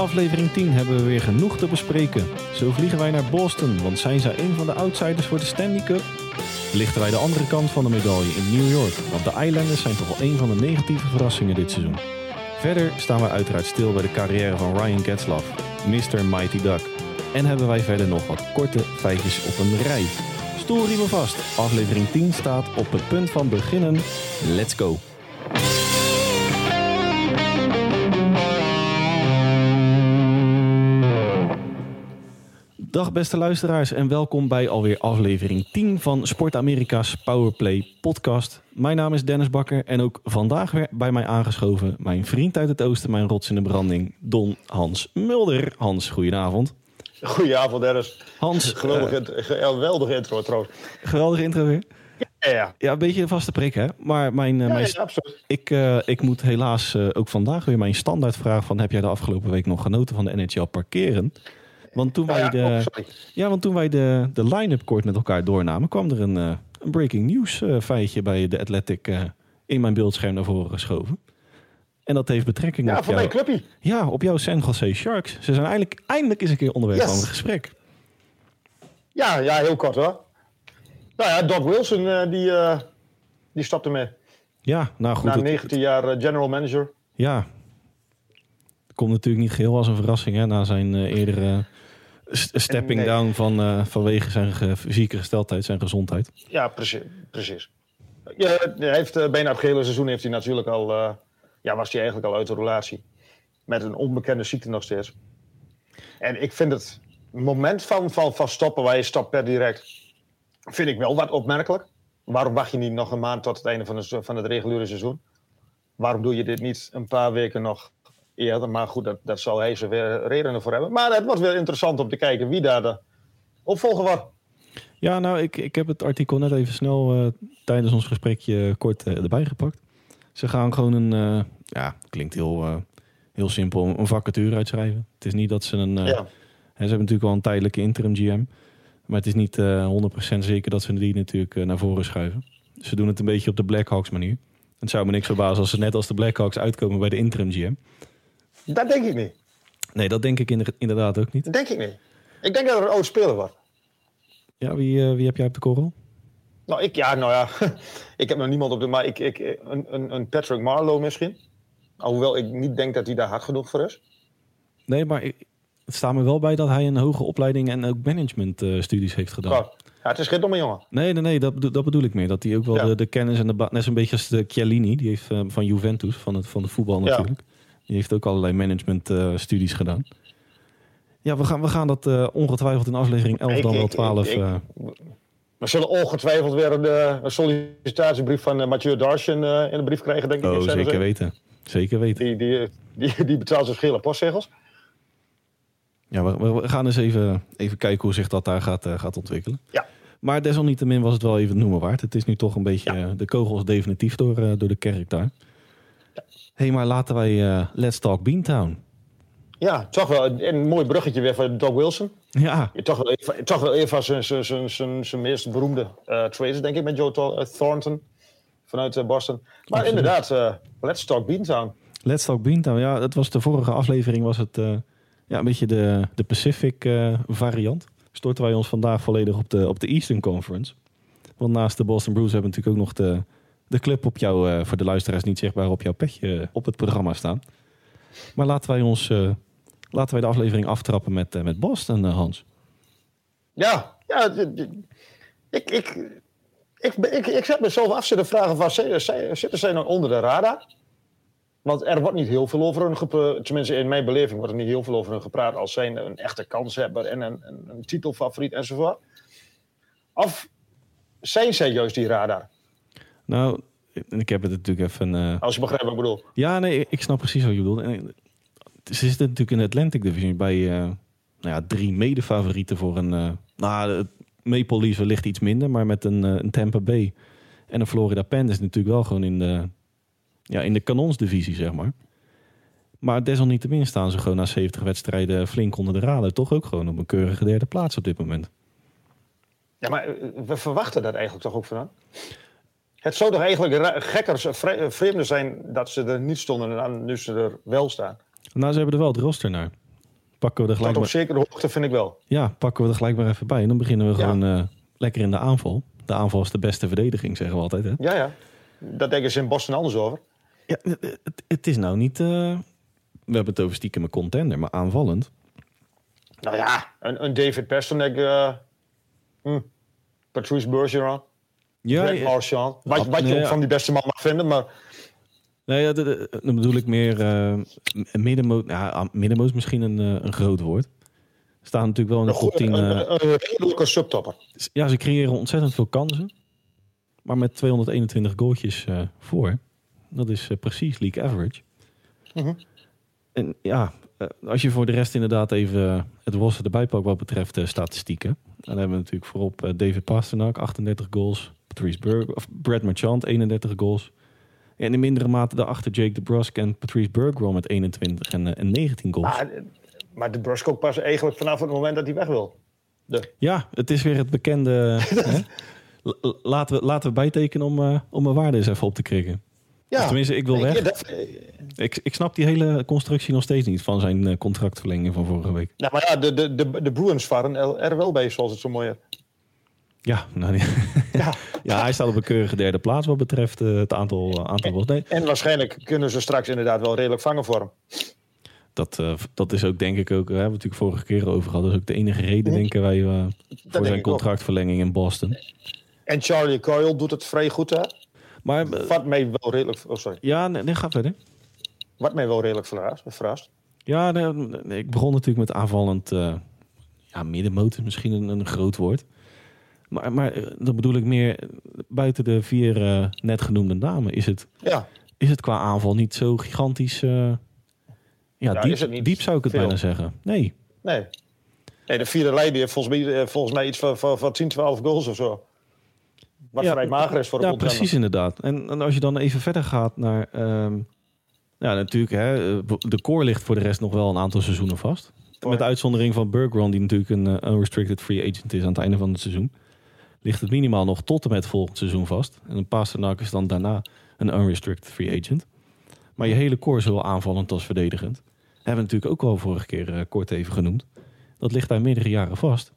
aflevering 10 hebben we weer genoeg te bespreken. Zo vliegen wij naar Boston, want zijn zij een van de outsiders voor de Stanley Cup? Lichten wij de andere kant van de medaille in New York, want de Islanders zijn toch wel een van de negatieve verrassingen dit seizoen. Verder staan we uiteraard stil bij de carrière van Ryan Getzlaff, Mr. Mighty Duck. En hebben wij verder nog wat korte feitjes op een rij. Stoelriemen vast, aflevering 10 staat op het punt van beginnen. Let's go! Dag beste luisteraars en welkom bij alweer aflevering 10 van Sport Amerika's Powerplay podcast. Mijn naam is Dennis Bakker en ook vandaag weer bij mij aangeschoven mijn vriend uit het oosten, mijn rots in de branding, Don Hans Mulder. Hans, goedenavond. Goedenavond Dennis. Hans, Geweldige, uh, geweldige intro trouwens. Geweldige intro weer. Ja, ja. ja, een beetje een vaste prik hè. Maar mijn, uh, ja, mijn ja, ik, uh, ik moet helaas ook vandaag weer mijn standaardvraag van heb jij de afgelopen week nog genoten van de NHL parkeren? Want toen Ja, wij de, oh, ja, want toen wij de, de line-up kort met elkaar doornamen, kwam er een, eh, een breaking news eh, feitje bij de Athletic eh, in mijn beeldscherm naar voren geschoven. En dat heeft betrekking Ja, op, van jou, mijn clubje. ja, op jouw San Jose Sharks. Ze zijn eindelijk, eindelijk eens een keer onderwerp Yes. van een gesprek. Ja, ja, heel kort hoor. Nou ja, Doc Wilson die, die stapte mee. Ja, nou goed. Na het- 19 jaar general manager. ja. Komt natuurlijk niet geheel als een verrassing hè, na zijn eh, eerdere stepping Nee. down van, eh, vanwege zijn ge- fysieke gesteldheid, zijn gezondheid. Ja, precies. precies. Ja, hij heeft, eh, bijna het gehele seizoen heeft hij natuurlijk al... ja, was hij eigenlijk al uit de relatie. Met een onbekende ziekte nog steeds. En ik vind het moment van, van, van stoppen, waar je stopt per direct... vind ik wel wat opmerkelijk. Waarom wacht je niet nog een maand tot het einde van, van het reguliere seizoen? Waarom doe je dit niet een paar weken nog eerder? Maar goed, dat, dat zal hij zijn weer redenen voor hebben. Maar het wordt weer interessant om te kijken wie daar de opvolger wordt. Ja, nou, ik, ik heb het artikel net even snel eh, tijdens ons gesprekje kort eh, erbij gepakt. Ze gaan gewoon een, eh, ja, klinkt heel, heel simpel, een vacature uitschrijven. Het is niet dat ze een, Ja. hè, ze hebben natuurlijk wel een tijdelijke interim GM. Maar het is niet eh 100% zeker dat ze die natuurlijk naar voren schuiven. Ze doen het een beetje op de Blackhawks manier. Het zou me niks verbazen als ze net als de Blackhawks uitkomen bij de interim GM. Dat denk ik niet. Nee, dat denk ik inder- inderdaad ook niet. Dat denk ik niet. Ik denk dat er een oud speler wordt. Ja, wie, eh, wie heb jij op de korrel? Nou, ik, ja, nou ja, ik heb nog niemand op de, maar ik, ik, een, een, een Patrick Marlowe misschien. Alhoewel ik niet denk dat hij daar hard genoeg voor is. Nee, maar ik, het staat me wel bij dat hij een hoge opleiding en ook managementstudies heeft gedaan. Maar, ja, het is geen domme jongen. Nee, nee, nee, dat, dat bedoel ik meer. Dat hij ook wel Ja. de, de kennis en de net zo'n beetje als de Chiellini, die heeft eh, van Juventus, van het, van het voetbal Ja. Die heeft ook allerlei managementstudies gedaan. Ja, we gaan, we gaan dat eh, ongetwijfeld in aflevering 11 Ik- dan wel ik- 12. ik- eh, We zullen ongetwijfeld weer een, eh, een sollicitatiebrief van eh, Mathieu Darshan eh, in de brief krijgen, denk ik. oh, zeker weten. Zeker weten. Die, die, die, die betaalt zijn schele postzegels. Ja, we, gaan eens even, even kijken hoe zich dat daar gaat, eh, gaat ontwikkelen. Ja. Maar desalniettemin was het wel even het noemen waard. Het is nu toch een beetje Ja. eh, de kogels definitief door, eh, door de kerk daar. Hé, hey, maar laten wij eh, Let's Talk Beantown. Ja, toch wel een, mooi bruggetje weer voor Doug Wilson. Ja, toch wel even, toch wel even zijn, zijn, zijn, zijn, zijn meest beroemde trades, denk ik, met Joe eh, Thornton vanuit Boston. Maar Absoluut. inderdaad, let's talk Beantown. Let's Talk Beantown. Ja, dat was de vorige aflevering was het ja, een beetje de, de Pacific variant. Storten wij ons vandaag volledig op de, op de Eastern Conference. Want naast de Boston Bruins hebben we natuurlijk ook nog de, de club op jou, eh, voor de luisteraars niet zichtbaar, op jouw petje eh, op het programma staan. Maar laten wij ons, eh, laten wij de aflevering aftrappen met, met Boston, Hans. Ja, ja ik, ik, ik, ik, ik zet mezelf af zitten vragen van, zij- zij- zitten zij nou onder de radar? Want er wordt niet heel veel over hun gepraat, tenminste in mijn beleving wordt er niet heel veel over hun gepraat als zijn een echte kanshebber en een, een, een titelfavoriet enzovoort. Of zijn zij juist die radar? Nou, ik heb het natuurlijk even... eh, Als je begrijpt wat ik bedoel. Ja, nee, ik snap precies wat je bedoelt. En, eh, Ze zitten natuurlijk in de Atlantic Division bij eh, nou ja, drie medefavorieten voor een... nou, Maple Leafs wellicht iets minder, maar met een, een Tampa Bay en een Florida Panthers natuurlijk wel gewoon in de, ja, in de kanonsdivisie, zeg maar. Maar desalniettemin staan ze gewoon na 70 wedstrijden flink onder de radar. Toch ook gewoon op een keurige derde plaats op dit moment. Ja, maar we verwachten dat eigenlijk toch ook van hen? Het zou toch eigenlijk ra- gekker, vre- eh, vreemder zijn dat ze er niet stonden en dan nu ze er wel staan. Nou, ze hebben er wel het roster naar. pakken we er gelijk op maar, zekere hoogte vind ik wel. ja, pakken we er gelijk maar even bij. En dan beginnen we Ja. gewoon eh, lekker in de aanval. De aanval is de beste verdediging, zeggen we altijd. Hè? Ja, ja. Dat denken ze in Boston anders over. Ja, het, het is nou niet... eh, we hebben het over stiekem een contender, maar aanvallend. Nou ja, een, een David Pasternak, eh hm, Patrice Bergeron, Ja. Marchand. Wat, je nee, ook ja. van die beste man mag vinden, maar Nee, ja, de- dan bedoel ik meer eh middenmoot. Ja, middenmoot is misschien een, eh, een groot woord. Staan natuurlijk wel in de een, top goede- 10. een, eh, subtopper. ja, ze creëren ontzettend veel kansen. Maar met 221 goaltjes voor. Dat is precies league average. Mhm. En ja, als je voor de rest inderdaad even het roster erbij pakt wat betreft statistieken. Dan hebben we natuurlijk voorop David Pasternak, 38 goals. Patrice Berg, of Brad Marchand, 31 goals. En in mindere mate daarachter Jake DeBrusk en Patrice Bergeron met 21 en, eh, en 19 goals. Maar, eh, maar de Brusk ook pas eigenlijk vanaf het moment dat hij weg wil. De, Ja, het is weer het bekende... Laten we, laten we bijtekenen om, eh, om mijn waarde eens even op te krikken. Of tenminste, ik wil weg. ja, dat- eh, Ik, ik snap die hele constructie nog steeds niet van zijn eh, contractverlenging van vorige week. nou, maar ja, de, de, de, de Bruins varen er er wel bij, zoals het zo mooi is. Ja, nou, Ja. ja, hij staat op een keurige derde plaats wat betreft eh, het aantal, uh, aantal goals. Nee, En waarschijnlijk kunnen ze straks inderdaad wel redelijk vangen voor hem. dat, eh, dat is ook denk ik ook, we hebben het natuurlijk vorige keer over gehad, dat is ook de enige reden denken wij eh, voor zijn contractverlenging in Boston. En Charlie Coyle doet het vrij goed, hè? Maar eh, Wat mij wel redelijk, oh, sorry. ja, nee, nee, ga verder. Wat mij wel redelijk verrast. verrast. Ja, nee, ik begon natuurlijk met aanvallend eh ja, middenmoot, is misschien een, een groot woord. Maar, maar eh, dat bedoel ik meer, buiten de vier eh, net genoemde namen, is het, Ja, is het qua aanval niet zo gigantisch... eh, ja, Ja, diep, zou ik het veel? bijna zeggen. Nee, nee. Nee, de vierde lijn heeft volgens mij, volgens mij iets van, van, van 10, 12 goals of zo. Wat Ja, vrij mager is voor de ja, precies inderdaad. En, en als je dan even verder gaat naar... ehm, ja, natuurlijk, hè, de core ligt voor de rest nog wel een aantal seizoenen vast. Met de uitzondering van Bergeron, die natuurlijk een unrestricted free agent is aan het einde van het seizoen. Ligt het minimaal nog tot en met volgend seizoen vast. En een Pasternak is dan daarna een unrestricted free agent. Maar je hele core, zowel aanvallend als verdedigend, hebben we natuurlijk ook al vorige keer eh, kort even genoemd. Dat ligt daar meerdere jaren vast.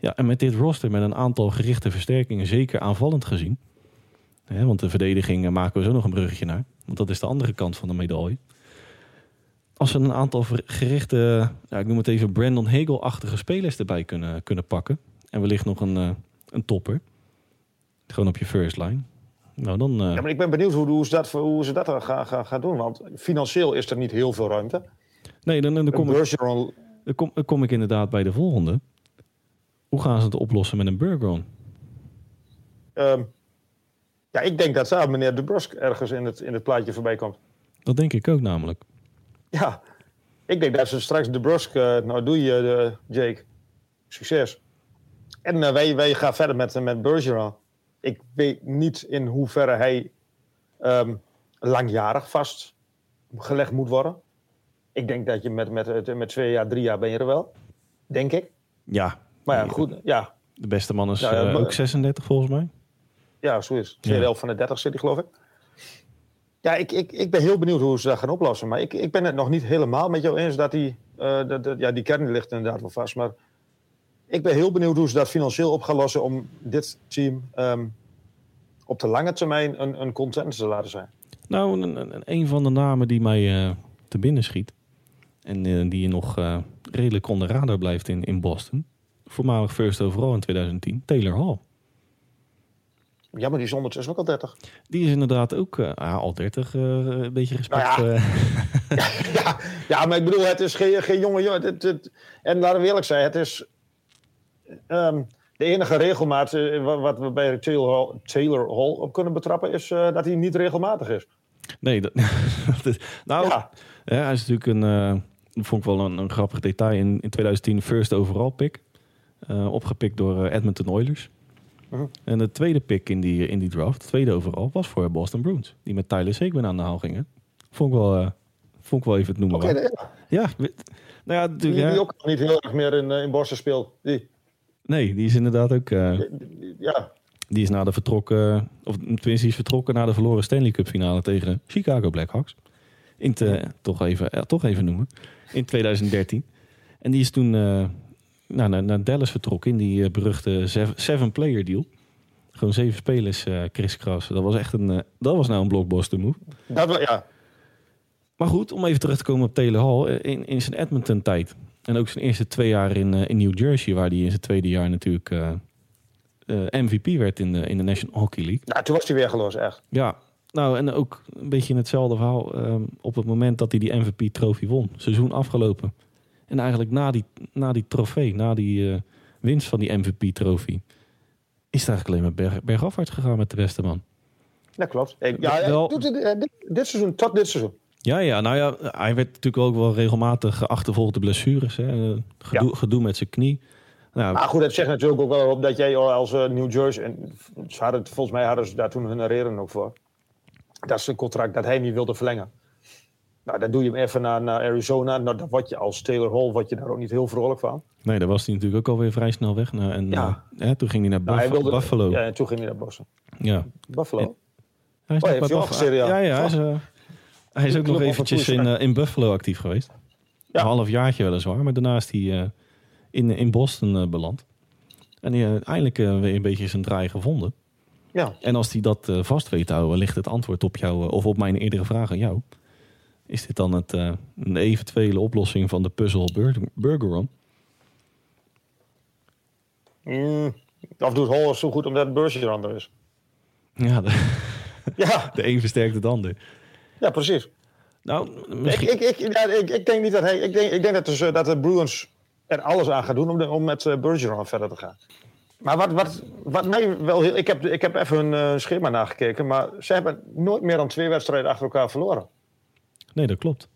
Ja, en met dit roster, met een aantal gerichte versterkingen, zeker aanvallend gezien. Hè, want de verdediging eh, maken we zo nog een bruggetje naar. Want dat is de andere kant van de medaille. Als we een aantal gerichte, ja, ik noem het even Brandon Hegel-achtige spelers erbij kunnen, kunnen pakken. En wellicht nog een, eh, een topper. Gewoon op je first line. Nou, dan... eh, Ja, maar ik ben benieuwd hoe, hoe, ze, dat, hoe ze dat gaan, gaan, gaan doen. Want financieel is er niet heel veel ruimte. nee, dan, dan, dan, kom ik, dan, kom, dan kom ik inderdaad bij de volgende. Hoe gaan ze het oplossen met een Bergeron? ehm, ja, ik denk dat daar meneer De Brusk ergens in het, in het plaatje voorbij komt. Dat denk ik ook namelijk. Ja, ik denk dat ze straks De Brusk, eh, nou doe je eh, Jake, succes. En eh, wij, wij gaan verder met, met Bergeron. Ik weet niet in hoeverre hij ehm, langjarig vastgelegd moet worden. Ik denk dat je met, met, met twee jaar, drie jaar ben je er wel. Denk ik. Ja, Maar ja, goed. Ja, De beste man is ja, eh, ook 36 volgens mij. ja zo is. Tweede Ja. helft van de 30 zit hij, geloof ik. Ja, ik, ik, ik ben heel benieuwd hoe ze dat gaan oplossen. Maar ik, ik ben het nog niet helemaal met jou eens dat die... eh, dat, dat- ja, die kern ligt inderdaad wel vast. Maar ik ben heel benieuwd hoe ze dat financieel op gaan lossen... om dit team ehm, op de lange termijn een, een contender te laten zijn. Nou, een, een, een van de namen die mij eh, te binnen schiet. En eh, die nog eh, redelijk onder radar blijft in, in Boston. Voormalig first overall in 2010. Taylor Hall. Ja, maar die is ondertussen ook al 30. Die is inderdaad ook ah, al 30. eh, een beetje respect. Nou ja. eh. ja, ja, maar ik bedoel, het is geen, geen jonge jongen. En laten we eerlijk zijn, het is ehm, de enige regelmaat eh, wa- wat we bij Taylor Hall, Taylor Hall op kunnen betrappen, is eh, dat hij niet regelmatig is. nee, dat, dat is, nou, Ja, Ja, hij is natuurlijk een, eh, vond ik wel een, een grappig detail. In, in 2010 first overall pick. Opgepikt door Edmonton Oilers. Mhm. En de tweede pick in die, in die draft, tweede overall, was voor Boston Bruins. Die met Tyler Seguin aan de haal gingen. Vond ik wel, vond ik wel even het noemen. oké. waard. ja. Nou ja, natuurlijk. die ook niet heel erg meer in, in Boston speelt. Die, Nee, die is inderdaad ook. eh, ja, die is na de vertrokken, of tenminste, die is vertrokken na de verloren Stanley Cup finale tegen Chicago Blackhawks. In te, toch, even, eh, toch even noemen. In 2013. En die is toen uh, nou, naar, naar, Dallas vertrokken in die beruchte seven-player deal. Gewoon zeven spelers uh, crisscross. Dat was echt een, dat was nou een blockbuster move. Dat ja. Maar goed, om even terug te komen op Taylor Hall. In, in zijn Edmonton tijd. En ook zijn eerste twee jaar in, in New Jersey. Waar hij in zijn tweede jaar natuurlijk MVP werd in de, in de National Hockey League. Nou, toen was hij weer geloos, echt. Ja, nou, en ook een beetje in hetzelfde verhaal. Um, op het moment dat hij die MVP-trofee won, seizoen afgelopen. En eigenlijk na die, na die trofee, na die uh, winst van die MVP-trofee, is het eigenlijk alleen maar berg, bergafwaarts gegaan met de beste man. Dat klopt. Ik, ja, wel, dit, dit, dit, seizoen, tot dit seizoen. Ja, ja, nou ja, hij werd natuurlijk ook wel regelmatig achtervolgd de blessures. Hè. Gedoe, ja. gedoe met zijn knie. Nou, maar goed, het zegt natuurlijk ook wel op dat jij als uh, New Jersey... En ze hadden, volgens mij hadden ze daar toen hun reden ook voor. Dat is een contract dat hij niet wilde verlengen. Nou, dan doe je hem even naar, naar Arizona. Nou, dan word je als Taylor Hall word je daar ook niet heel vrolijk van. Nee, daar was hij natuurlijk ook alweer vrij snel weg. Nou, en ja. uh, toen ging hij naar nou, Buff wilde, Buffalo. Ja, en toen ging hij naar Boston. Ja. Buffalo? En, hij is oh, bij Buffalo. Ja, ja, hij is, uh, hij is ook nog eventjes in, uh, in Buffalo actief geweest. Ja. Een half jaartje weliswaar, maar daarna is hij in, in Boston beland. En hij eindelijk weer een beetje zijn draai gevonden. Ja. En als hij dat vast weet houden, ligt het antwoord op jou, of op mijn eerdere vraag aan jou. Is dit dan het, een eventuele oplossing van de puzzel Burgeron? Mm, of doet Hall zo goed omdat Bergeron er is? Ja, de, ja. de een versterkt het ander. Ja, precies. Nou, misschien... ik, ik, ik, ja, ik, ik, denk niet dat hij. Ik denk, ik denk dat, dus, dat de Bruins er alles aan gaan doen om, de, om met Bergeron verder te gaan. Maar wat, wat, wat mij wel heel. Ik heb, ik heb even hun uh, schema nagekeken, maar ze hebben nooit meer dan twee wedstrijden achter elkaar verloren. Nee, dat klopt.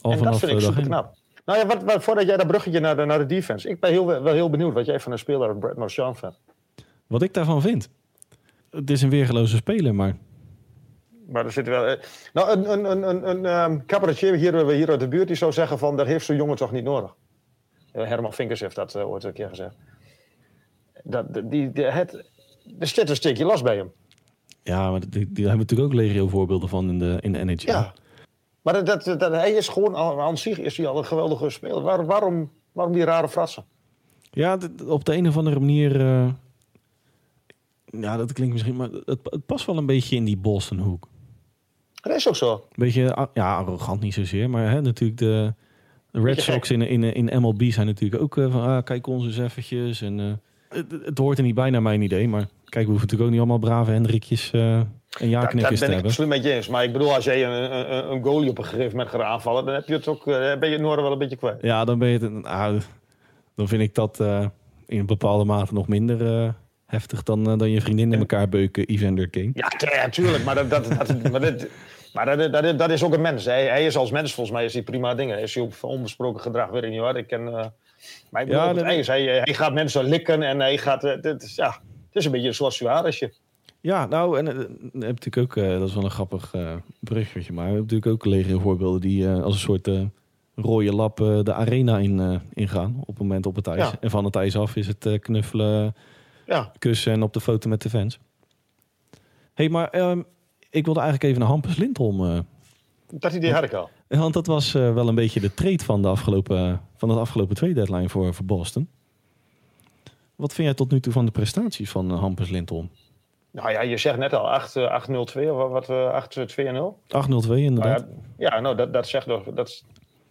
Al en dat vind ik super knap. Nou ja, wat, wat, voordat jij dat bruggetje naar de, naar de defense. Ik ben heel, wel heel benieuwd wat jij van een speler Brad Marchand vindt. Wat ik daarvan vind? Het is een weergeloze speler, maar... Maar er zit wel... Eh, nou, een, een, een, een, een um, cabaretier hier, hier uit de buurt die zou zeggen van... dat heeft zo'n jongen toch niet nodig. Herman Vinkers heeft dat uh, ooit een keer gezegd dat, die, die, het, er zit een stukje last bij hem. Ja, maar die, die hebben we natuurlijk ook legio voorbeelden van in de, in de NHL. Ja, maar dat, dat, dat, hij is gewoon aan zich is hij al een geweldige speler. Waar, waarom, waarom die rare fratsen? Ja, op de een of andere manier... Uh, ja, dat klinkt misschien... Maar het, het, past wel een beetje in die Boston-hoek. Dat is ook zo. Beetje, ja, arrogant niet zozeer. Maar hè, natuurlijk de, de Red Sox in, in, in MLB zijn natuurlijk ook uh, van... Ah, kijk ons eens eventjes en... Uh, het, hoort er niet bij naar mijn idee. Maar kijk, we hoeven natuurlijk ook niet allemaal brave Hendrikjes uh, en ja-knikkers te hebben. Dat ben ik absoluut met je eens. Maar ik bedoel, als jij een, een, een goalie op een gegeven moment gaat aanvallen... dan heb je het ook, ben je het noorden wel een beetje kwijt. Ja, dan ben je het... Nou, dan vind ik dat uh, in een bepaalde mate nog minder heftig... dan, dan je vriendin in elkaar beuken, Evander King. Ja, natuurlijk. Maar, dat, dat, dat, maar, dit, maar dat, dat, dat, is ook een mens. Hij, hij, is als mens volgens mij is hij prima dingen. Is hij op onbesproken gedrag, weet ik niet hoor. Ik ken... Maar ik bedoel, ja, het hij, hij gaat mensen likken en hij gaat... Het, eh, is, ja, het is een beetje soort Suarezje. Ja, nou, en uh, heb natuurlijk ook, uh, dat is wel een grappig uh, berichtje, maar we hebben natuurlijk ook legio voorbeelden die als een soort rode lap de arena in, ingaan op het moment op het ijs. En van het ijs af is het knuffelen, ja. kussen en op de foto met de fans. hey, maar um, ik wilde eigenlijk even naar Hampus Lindholm. dat idee had ik al. Want dat was uh, wel een beetje de trade van de afgelopen, van de afgelopen twee deadline voor, voor Boston. Wat vind jij tot nu toe van de prestaties van uh, Hampus Lindholm? Nou ja, je zegt net al 8-0-2 of wat, 8-2-0? 8-0-2 inderdaad. Nou ja, ja, nou dat, dat zegt toch, dat,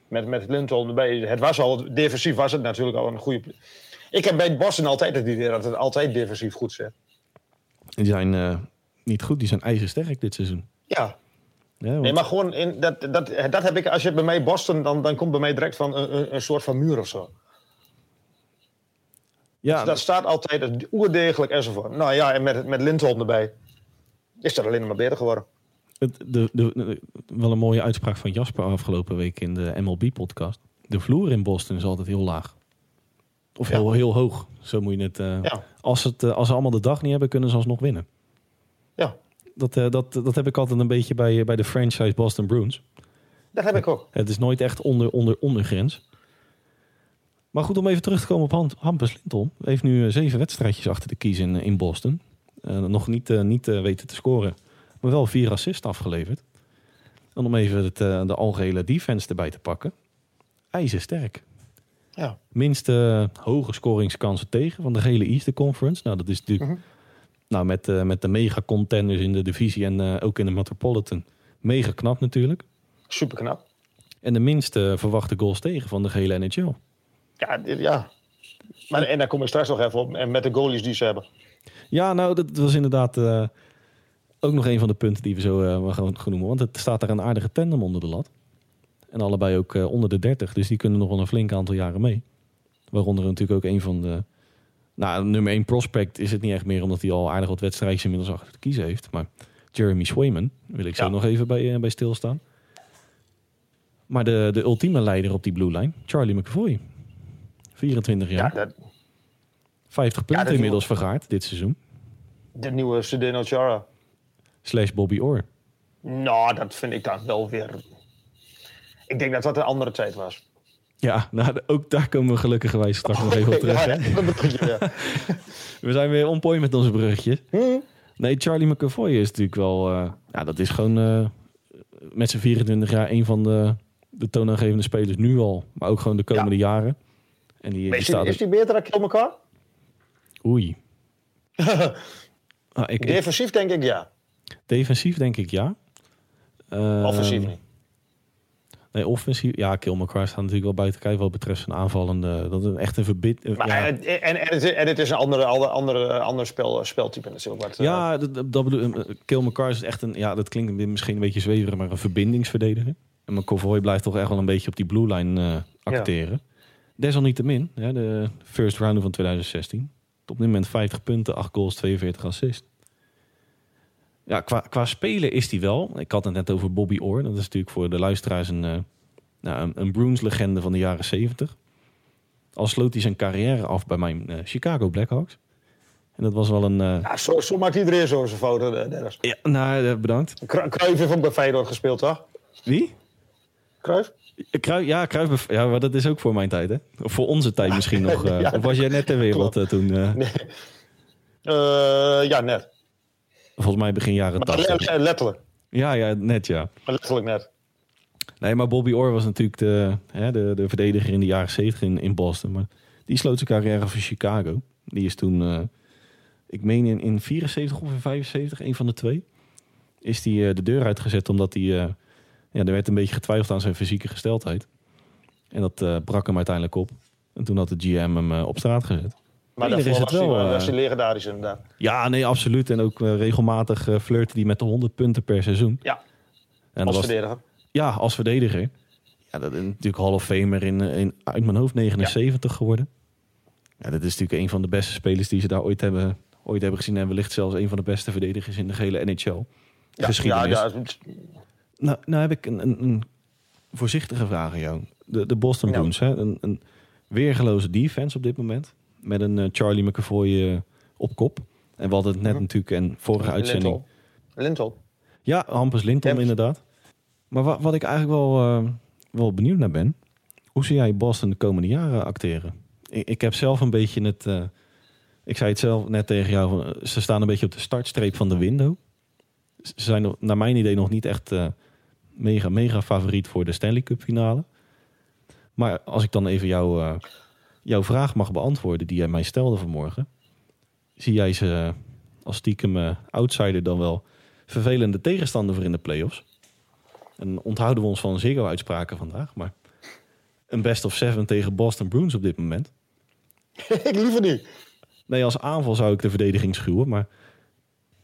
met, met Lindholm erbij. Het was al, defensief was het natuurlijk al een goede... Ik heb bij Boston altijd het idee dat het altijd defensief goed zit. Die zijn uh, niet goed, die zijn ijzersterk dit seizoen. Ja, ja, Nee, maar gewoon, in, dat, dat, dat heb ik, als je bij mij Boston, dan, dan komt bij mij direct van een, een, soort van muur of zo. Ja. Dus dat staat altijd oerdegelijk enzovoort. Nou ja, en met, met Lindholm erbij is dat alleen maar beter geworden. Het, de, de, wel een mooie uitspraak van Jasper afgelopen week in de MLB-podcast. De vloer in Boston is altijd heel laag. Of heel, heel hoog, zo moet je het... Uh, ja. als, het uh, als ze allemaal de dag niet hebben, kunnen ze alsnog winnen. Ja. Dat, uh, dat, dat heb ik altijd een beetje bij, eh, bij de franchise Boston Bruins. Dat heb ik ook. Het is nooit echt onder, onder, ondergrens. Maar goed, om even terug te komen op Hampus Linton. Heeft nu eh, zeven wedstrijdjes achter de kies in, in Boston. Nog niet, niet weten te scoren. Maar wel vier assists afgeleverd. En om even het, de algehele defense erbij te pakken. IJzersterk. Ja. Minste hoge scoringskansen tegen van de hele Eastern Conference. Nou, dat is natuurlijk Mhm. nou, met, eh, met de mega contenders in de divisie en eh, ook in de Metropolitan. Mega knap natuurlijk. Super knap. En de minste verwachte goals tegen van de gehele NHL. Ja, ja. Maar, en daar kom ik straks nog even op. En met de goalies die ze hebben. Ja, nou, dat was inderdaad eh, ook nog een van de punten die we zo gaan gaan noemen. Want het staat daar een aardige tandem onder de lat. En allebei ook eh, onder de 30. Dus die kunnen nog wel een flink aantal jaren mee. Waaronder natuurlijk ook een van de... Nou, nummer 1 prospect is het niet echt meer... omdat hij al aardig wat wedstrijdjes inmiddels achter te kiezen heeft. Maar Jeremy Swayman wil ik zo Ja. nog even bij, eh, bij stilstaan. Maar de, de ultieme leider op die blue line, Charlie McAvoy. 24 Ja, jaar, dat, 50 punten inmiddels vergaard dit seizoen. de nieuwe Sedeno Chara. Slash Bobby Orr. Nou, dat vind ik dan wel weer... Ik denk dat dat een andere tijd was. Ja, nou, ook daar komen we gelukkigerwijs straks nog even op terug. Ja, Hè? ja. We zijn weer on point met onze bruggetjes. Hm? Nee, Charlie McAvoy is natuurlijk wel... eh, ja, dat is gewoon eh, met zijn 24 jaar een van de, de toonaangevende spelers nu al. Maar ook gewoon de komende jaren. En die, die Is, staat is die beter dan Kill elkaar? Oei. Ah, ik, Defensief denk ik ja. defensief denk ik ja. Ehm, Offensief niet. Nee, offensief. Ja, Kill McCarr staat natuurlijk wel buiten kijf wat betreft zijn aanvallende. Dat is echt een verbit. Maar, ja. en, en, en, het, is- en het is een andere, andere, andere, ander spel, speltype natuurlijk. Wat, eh, Ja, dat, bedoel ik. Kill McCarr is echt een, ja, dat klinkt misschien een beetje zweverig, maar een verbindingsverdediger. En McAvoy blijft toch echt wel een beetje op die blue line eh, acteren. Desalniettemin, hè, de first round van 2016. Op dit moment 50 punten, 8 goals, 42 assists. Ja, qua, qua spelen is hij wel. Ik had het net over Bobby Orr. Dat is natuurlijk voor de luisteraars een, nou, een, een Bruins-legende van de jaren 70. Al sloot hij zijn carrière af bij mijn eh, Chicago Blackhawks. En dat was wel een... eh, Ja, zo, zo maakt iedereen zo zijn foto. Dennis. ja, nou, bedankt. Cruijff heeft ook bij Feyenoord gespeeld, toch? Wie? Cruijff? Kruif, ja, Kruif, ja, maar dat is ook voor mijn tijd, hè? Of voor onze tijd misschien nog. Ja, of was jij net ter wereld toen? Nee. Ja, net. Volgens mij begin jaren Maar 80. le- letterlijk. Ja, ja, net ja. Maar letterlijk net. Nee, maar Bobby Orr was natuurlijk de, hè, de, de verdediger in de jaren 70 in, in Boston. Maar die sloot zijn carrière voor Chicago. Die is toen, eh, ik meen in, in 74 of in 75, een van de twee, is die eh, de deur uitgezet omdat hij, eh, ja, er werd een beetje getwijfeld aan zijn fysieke gesteldheid. En dat brak hem uiteindelijk op. En toen had de GM hem op straat gezet. Maar daarvoor is het was, wel, hij, eh, was hij legendarisch inderdaad. Ja, nee, absoluut. En ook eh, regelmatig eh, flirten die met de 100 punten per seizoen. Ja, En als was, verdediger. ja, als verdediger. Ja, dat is natuurlijk Hall of Famer in, eh, in uit mijn hoofd 79 geworden. Ja, dat is natuurlijk een van de beste spelers die ze daar ooit hebben, ooit hebben gezien. En wellicht zelfs een van de beste verdedigers in de gehele NHL. Ja, geschiedenis. Ja, ja, Nou, nou heb ik een, een, een voorzichtige vraag aan jou. De, de Boston Ja. Bruins, hè? Een, een weergeloze defense op dit moment. Met een eh, Charlie McAvoy eh, op kop. En we hadden het net Mhm. natuurlijk en vorige uitzending. Lintel. Lintel. Ja, Hampus Linton inderdaad. Maar wat, wat ik eigenlijk wel, eh, wel benieuwd naar ben... hoe zie jij Boston de komende jaren acteren? Ik, ik heb zelf een beetje het... ik zei het zelf net tegen jou, van, ze staan een beetje op de startstreep van de window. Ze zijn naar mijn idee nog niet echt mega, mega favoriet voor de Stanley Cup finale. Maar als ik dan even jou, eh, jouw vraag mag beantwoorden die jij mij stelde vanmorgen... zie jij ze als stiekem eh, outsider dan wel vervelende tegenstander voor in de playoffs. En onthouden we ons van Ziggo-uitspraken vandaag. Maar een best of seven tegen Boston Bruins op dit moment. ik liever niet. Nee, als aanval zou ik de verdediging schuwen. Maar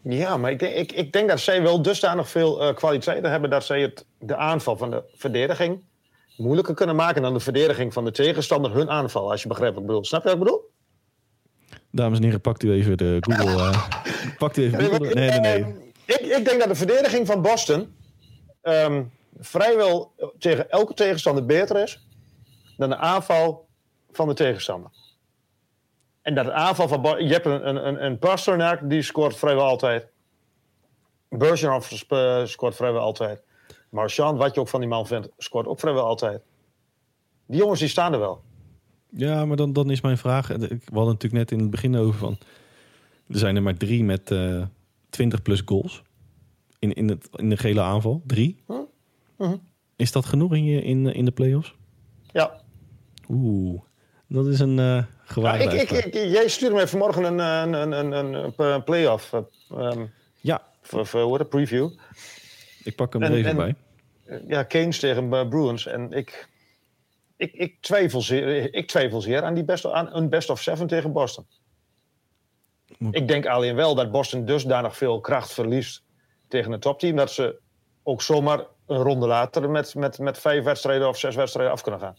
Ja, maar ik denk, ik, ik denk dat zij wel dusdanig veel eh, kwaliteiten hebben... dat zij het, de aanval van de verdediging moeilijker kunnen maken... dan de verdediging van de tegenstander hun aanval. Als je begrijpt wat ik bedoel. Snap je wat ik bedoel? dames en heren, pakt u even de Google. eh, pakt u even Google. Nee, nee, nee. Ik, ik denk dat de verdediging van Boston ehm, vrijwel tegen elke tegenstander beter is dan de aanval van de tegenstander. En dat de aanval van Bo- je hebt een, een, een, Pasternak die scoort vrijwel altijd. Bergeron scoort vrijwel altijd. Marchand, wat je ook van die man vindt, scoort ook vrijwel altijd. Die jongens die staan er wel. Ja, maar dan, dan is mijn vraag. eh, We hadden natuurlijk net in het begin over van. Er zijn er maar drie met eh 20 plus goals. In, in, het, in de gele aanval. Drie. Mhm. Is dat genoeg in, je, in, in de playoffs? Ja, Oeh. Dat is een uh, Ja, gewaagde ik, ik, ik- jij stuurde mij vanmorgen een, een, een, een, een, een play-off. eh, ehm, Ja, voor, voor heet het, preview. Ik pak hem er En- even en- bij. Ja, Keynes tegen eh, Bruins. En ik, ik, ik, twijfel zeer, ik twijfel zeer aan, die best, aan een best of seven tegen Boston. Moet- Ik denk alleen wel dat Boston dusdanig veel kracht verliest tegen een topteam... dat ze ook zomaar een ronde later met, met, met vijf wedstrijden of zes wedstrijden af kunnen gaan.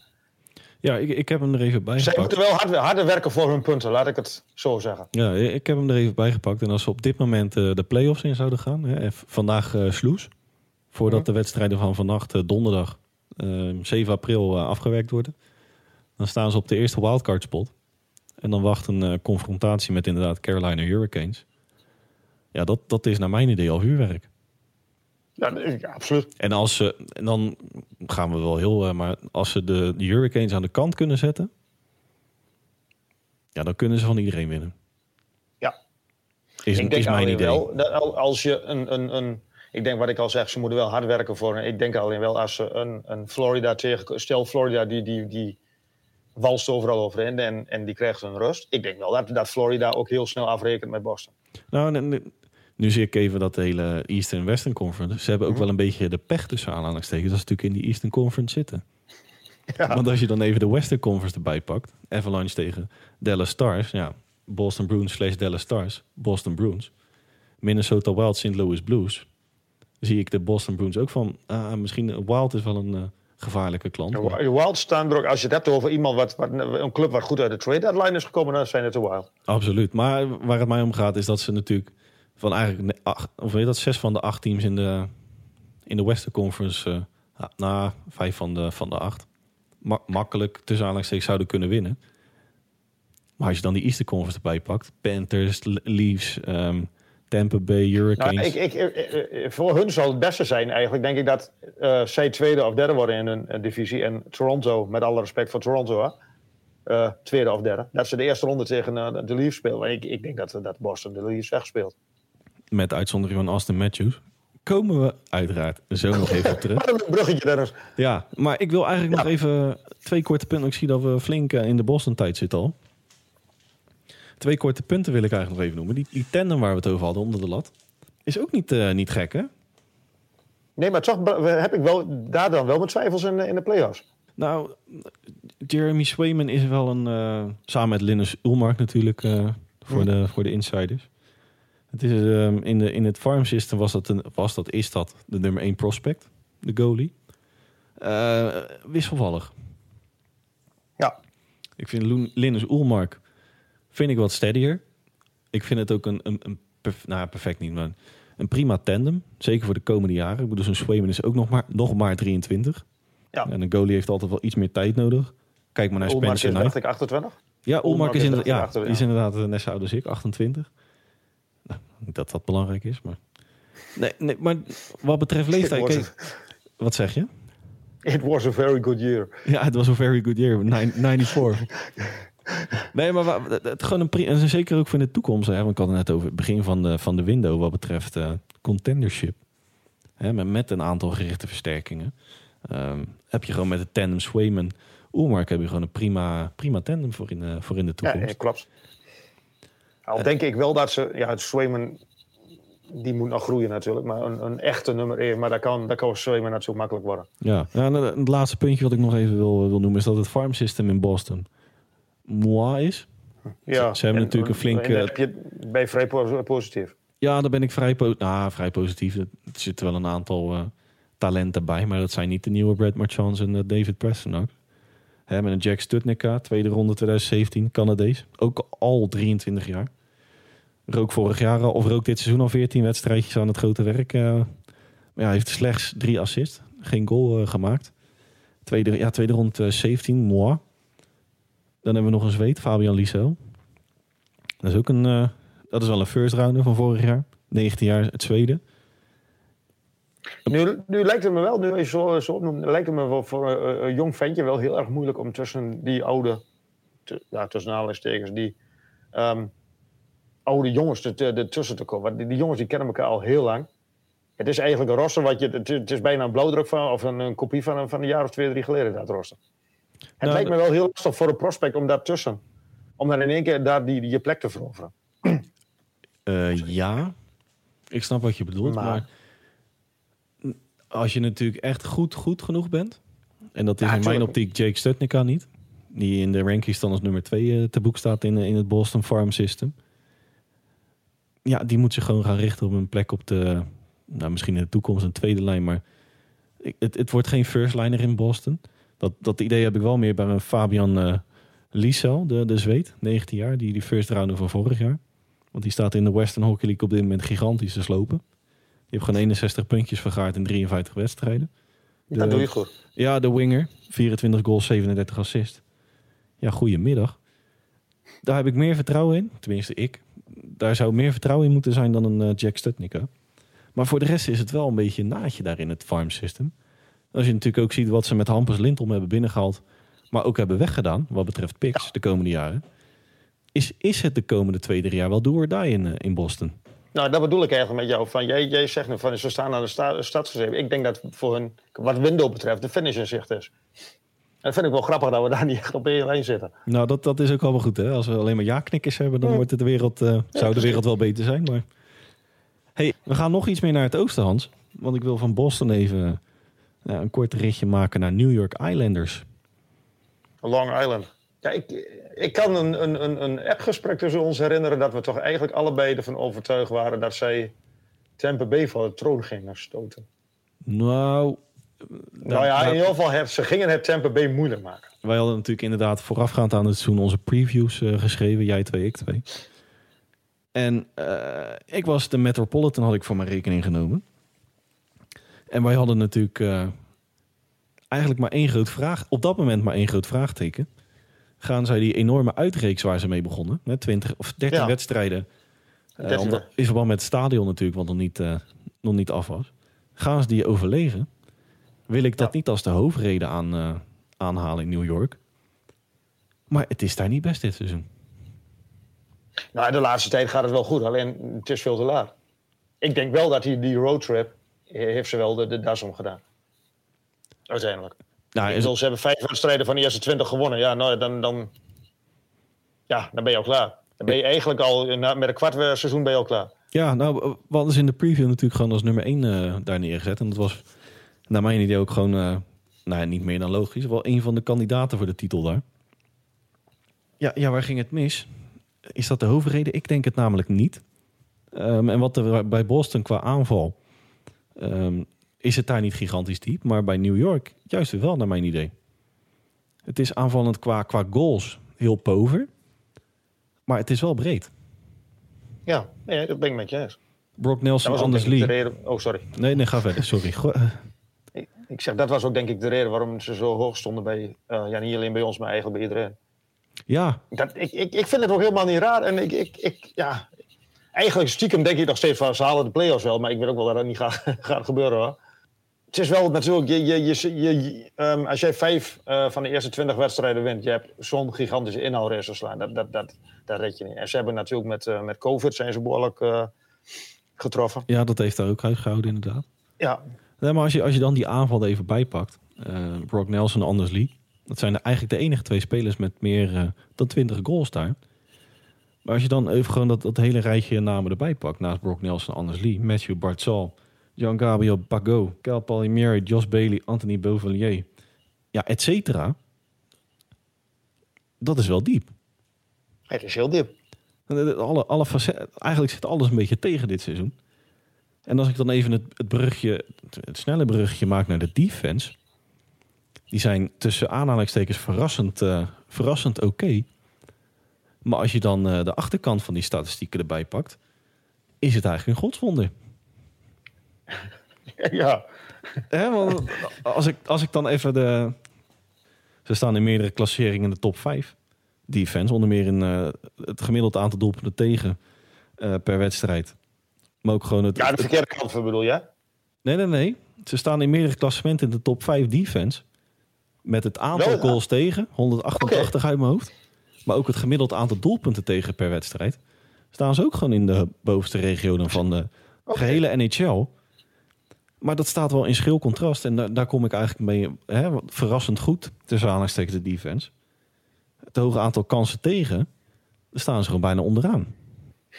Ja, ik, ik heb hem er even bij Zij gepakt. moeten wel hard, harder werken voor hun punten, laat ik het zo zeggen. Ja, ik heb hem er even bij gepakt. En als ze op dit moment eh, de play-offs in zouden gaan. Hè, vandaag eh Sloes. Voordat de wedstrijden van vannacht, eh, donderdag, eh, 7 april, eh, afgewerkt worden. Dan staan ze op de eerste wildcard spot. En dan wacht een eh, confrontatie met inderdaad Carolina Hurricanes. Ja, dat, dat is naar mijn idee al vuurwerk. Ja, ja, absoluut. En als ze, en dan gaan we wel heel, maar als ze de, de Hurricanes aan de kant kunnen zetten, ja, dan kunnen ze van iedereen winnen. Ja. Is, ik denk is mijn idee. wel, dat als je een, een, een... Ik denk wat ik al zeg, ze moeten wel hard werken voor... Ik denk alleen wel als ze een, een Florida tegen... Stel Florida die, die, die walst overal overheen en, en die krijgt een rust. Ik denk wel dat, dat Florida ook heel snel afrekent met Boston. Nou, nu zie ik even dat de hele Eastern Western Conference. Ze hebben ook Mhm. wel een beetje de pech tussen aanhalingstekens. Dat ze natuurlijk in die Eastern Conference zitten. Ja. Want als je dan even de Western Conference erbij pakt. Avalanche tegen Dallas Stars. Ja, Boston Bruins slash Dallas Stars. Boston Bruins. Minnesota Wild, St. Louis Blues. Zie ik de Boston Bruins ook van... Ah, misschien Wild is wel een eh, gevaarlijke klant. Maar- Wild staan er ook, als je het hebt over iemand wat, wat een club wat goed uit de trade deadline is gekomen, dan zijn het de Wild. Absoluut. Maar waar het mij om gaat is dat ze natuurlijk van eigenlijk acht, of weet je dat zes van de acht teams in de in de Western Conference, eh, ja, na vijf van de van de acht, ma- makkelijk tussen aanhalingstekens zouden kunnen winnen. Maar als je dan die Eastern Conference erbij pakt, Panthers, Le- Leafs, ehm, Tampa Bay, Nou, Hurricanes. ik, ik, ik- ik- voor hun zal het beste zijn eigenlijk, denk ik, dat eh, zij tweede of derde worden in hun eh, divisie. En Toronto, met alle respect voor Toronto, hè, eh, tweede of derde. Dat ze de eerste ronde tegen de Leafs spelen. Ik, ik denk dat, dat Boston de Leafs wegspeelt. met uitzondering van Austin Matthews. Komen we uiteraard zo nog even op terug. Wat een bruggetje, Dennis. Ja, maar ik wil eigenlijk nog even twee korte punten. Ik zie dat we flink in de Boston-tijd zitten al. Twee korte punten wil ik eigenlijk nog even noemen. Die, die tandem waar we het over hadden onder de lat. Is ook niet, eh, niet gek, hè? Nee, maar toch heb ik wel, daar dan wel mijn twijfels in, de- in de playoffs. Nou, Jeremy Swayman is wel een... eh, samen met Linus Ulmark natuurlijk eh, voor, de, voor de insiders. Het is, ehm, in, de, in het farm system was dat, een, was dat, is dat de nummer 1 prospect. De goalie. Eh, wisselvallig. Ja. Ik vind Loen- Linus Ulmark vind ik wat steadier. Ik vind het ook een, een, een perf- nou, perfect niet, maar een prima tandem. Zeker voor de komende jaren. Ik bedoel, zo'n Swayman is ook nog maar, nog maar 23. Ja. En een goalie heeft altijd wel iets meer tijd nodig. Kijk maar naar Olmark Spencer dacht Knight. ik, 28. Ja, Ulmark is, inderdaad, ja, is inderdaad net zo oud als ik, 28. Nou, niet dat dat belangrijk is, maar... Nee, nee, maar wat betreft leeftijd... Kijk, wat zeg je? a, it was a very good year. Ja, het was een very good year. Nine- 94. nee, maar het, het gewoon een pri- en zeker ook voor de toekomst. Hè, want ik had het net over het begin van de, van de window wat betreft eh, contendership. Hè, met, met een aantal gerichte versterkingen. Ehm, heb je gewoon met de tandem Swayman, Ulmark heb je gewoon een prima, prima tandem voor in, eh, voor in de toekomst. ja, klopt. Al denk ik wel dat ze... Ja, het Swayman, die moet nog groeien natuurlijk. Maar een, een echte nummer 1. Maar dat kan, dat kan Swayman zo makkelijk worden. Ja, ja en het laatste puntje wat ik nog even wil, wil noemen is dat het farm system in Boston moi is. Ja, ze hebben en- natuurlijk een flinke- heb je, ben je vrij po- positief. Ja, daar ben ik vrij, po nou, vrij positief. Er zitten wel een aantal eh, talenten bij, maar dat zijn niet de nieuwe Brad Marchand en eh, David Preston ook. Hè, met een Jack Stutnicka, tweede ronde 2017, Canadees. Ook al 23 jaar. Rook vorig jaar al, of rook dit seizoen al 14 wedstrijdjes aan het grote werk. eh. maar ja, heeft slechts drie assists. Geen goal eh, gemaakt. Tweede, ja, tweede ronde 2017, moi. Dan hebben we nog een zweet, Fabian Liesel. Dat is ook een... eh, dat is wel een first rounder van vorig jaar. 19 jaar het Zweden. Nu, nu lijkt het me wel, nu je zo, zo lijkt het me voor een, een jong ventje wel heel erg moeilijk om tussen die oude, ja, tussen aanhalingstekens, die ehm, oude jongens er- er- ertussen te komen. Want die, jongens die kennen elkaar al heel lang. Het is eigenlijk een roster wat je, het, is- bijna een blauwdruk van, of een, een kopie van, een- van een jaar of twee, drie geleden, dat roster. Het Nou, lijkt me wel heel lastig voor een prospect om daartussen. Om dan in één keer daar die, die je plek te veroveren. Eh, ja, ik snap wat je bedoelt. Maar... Maar- als je natuurlijk echt goed, goed genoeg bent. En dat is Ja, in mijn optiek Jake Stutnica niet. Die in de rankings dan als nummer 2 te boek staat in, eh, in het Boston Farm System. Ja, die moet zich gewoon gaan richten op een plek op de... Nou, misschien in de toekomst een tweede lijn. Maar het, het wordt geen first liner in Boston. Dat, dat idee heb ik wel meer bij een Fabian eh Liesel, de, de Zweed, 19 jaar. Die die first rounder van vorig jaar. Want die staat in de Western Hockey League op dit moment gigantisch te slopen. Die heeft gewoon 61 puntjes vergaard in 53 wedstrijden. De- Dat doe je goed. Ja, de winger. 24 goals, 37 assist. Ja, goedemiddag. Daar heb ik meer vertrouwen in. Tenminste, ik. Daar zou meer vertrouwen in moeten zijn dan een eh, Jack Stutnica. Maar voor de rest is het wel een beetje een naadje daar in het farm system. Als je natuurlijk ook ziet wat ze met Hampus Lindholm hebben binnengehaald. Maar ook hebben weggedaan wat betreft picks de komende jaren. Is, is het de komende twee, drie jaar wel do or die in, eh, in Boston? Nou, dat bedoel ik eigenlijk met jou. Van, jij, jij zegt nu van ze staan aan de sta. Ik denk dat voor hun, wat window betreft, de finish in zicht is. En dat vind ik wel grappig dat we daar niet echt op één lijn zitten. Nou, dat, dat is ook wel goed. Hè? Als we alleen maar ja-knikkers hebben, dan wordt het de wereld, eh, zou de wereld wel beter zijn. Maar... Hey, we gaan nog iets meer naar het oosten, Hans. Want ik wil van Boston even eh, een kort ritje maken naar New York Islanders. Long Island. Ja, ik, ik kan een, een, een, een appgesprek tussen ons herinneren dat we toch eigenlijk allebei ervan overtuigd waren dat zij Tampa Bay van de troon gingen stoten. Nou, nou ja, in ieder geval, het, ze gingen het Tampa Bay moeilijk maken. wij hadden natuurlijk inderdaad voorafgaand aan het seizoen onze previews eh, geschreven. Jij twee, ik twee. En eh, ik was de Metropolitan had ik voor mijn rekening genomen. En wij hadden natuurlijk eigenlijk maar één groot vraag. Op dat moment maar één groot vraagteken. Gaan zij die enorme uitreeks waar ze mee begonnen, met 20 of 13 Ja. wedstrijden, eh, 13, omdat, in verband met het stadion natuurlijk, wat nog niet, eh, nog niet af was. Gaan ze die overleven? Wil ik dat Ja. niet als de hoofdreden aan, eh, aanhalen in New York? Maar het is daar niet best dit seizoen. Nou, de laatste tijd gaat het wel goed, alleen het is veel te laat. Ik denk wel dat die, die roadtrip eh, heeft ze wel de, de das om gedaan. Uiteindelijk. Nou, is, bedoel, ze hebben vijf wedstrijden van de eerste twintig gewonnen. Ja, nou, dan, dan, ja, dan ben je al klaar. Dan ben je eigenlijk al, met een kwart seizoen ben je al klaar. ja, nou, we hadden ze in de preview natuurlijk gewoon als nummer 1 daar neergezet. En dat was naar mijn idee ook gewoon, eh, nou ja, niet meer dan logisch, wel een van de kandidaten voor de titel daar. Ja, ja, waar ging het mis? Is dat de hoofdreden? Ik denk het namelijk niet. Ehm, en wat er bij Boston qua aanval ehm, is het daar niet gigantisch diep, maar bij New York juist wel naar mijn idee. Het is aanvallend qua, qua goals heel pover, maar het is wel breed. Ja, nee, dat ben ik met je eens. Brock Nelson, Anders Lee. de reden. Oh, sorry. Nee, nee, ga verder. Sorry. Eh, Ik, ik zeg, dat was ook denk ik de reden waarom ze zo hoog stonden bij, eh, ja, niet alleen bij ons, maar eigenlijk bij iedereen. Ja, Dat, ik, ik, ik vind het ook helemaal niet raar. En ik, ik, ik, ja, eigenlijk stiekem denk ik nog steeds van ze halen de play-offs wel. Maar ik weet ook wel dat dat niet gaat, gaat gebeuren hoor. Het is wel natuurlijk, je, je, je, ehm, als jij vijf eh, van de eerste twintig wedstrijden wint, je hebt zo'n gigantische slaan. Dat, dat, dat, dat red je niet. En ze hebben natuurlijk met, eh, met COVID zijn ze behoorlijk eh, getroffen. ja, dat heeft daar ook uitgehouden inderdaad. Ja, Nee, maar als je, als je dan die aanval even bijpakt. Brock Nelson en Anders Lee. Dat zijn eigenlijk de enige twee spelers met meer dan 20 goals daar. Maar als je dan even gewoon dat, dat hele rijtje namen erbij pakt. Naast Brock Nelson en Anders Lee. Matthew Bartzal. Jean-Gabriel Bagot. Cal Palmieri. Josh Bailey. Anthony Beauvillier. Ja, et cetera. Dat is wel diep. het is heel diep. Alle, alle facetten, eigenlijk zit alles een beetje tegen dit seizoen. En als ik dan even het, het brugje, het, snelle brugje maak naar de defense. Die zijn tussen aanhalingstekens verrassend, eh, verrassend oké. Maar als je dan eh, de achterkant van die statistieken erbij pakt, is het eigenlijk een godswonder. ja, Hè, want als, ik, als ik dan even de. Ze staan in meerdere klasseringen in de top 5. Defense, onder meer in eh, het gemiddeld aantal doelpunten tegen eh, per wedstrijd. Maar ook gewoon het. ja, de verkeerde kant van bedoel je? nee, nee, nee. Ze staan in meerdere klassementen in de top 5 defense. Met het aantal Wel, ja. goals tegen, 188 uit mijn hoofd. Maar ook het gemiddeld aantal doelpunten tegen per wedstrijd. Staan ze ook gewoon in de bovenste regio dan van de gehele NHL. Maar dat staat wel in schil contrast. En daar, daar kom ik eigenlijk mee. Hè, verrassend goed tussen aanhalingstekens de defense. Het hoge aantal kansen tegen. Daar staan ze gewoon bijna onderaan.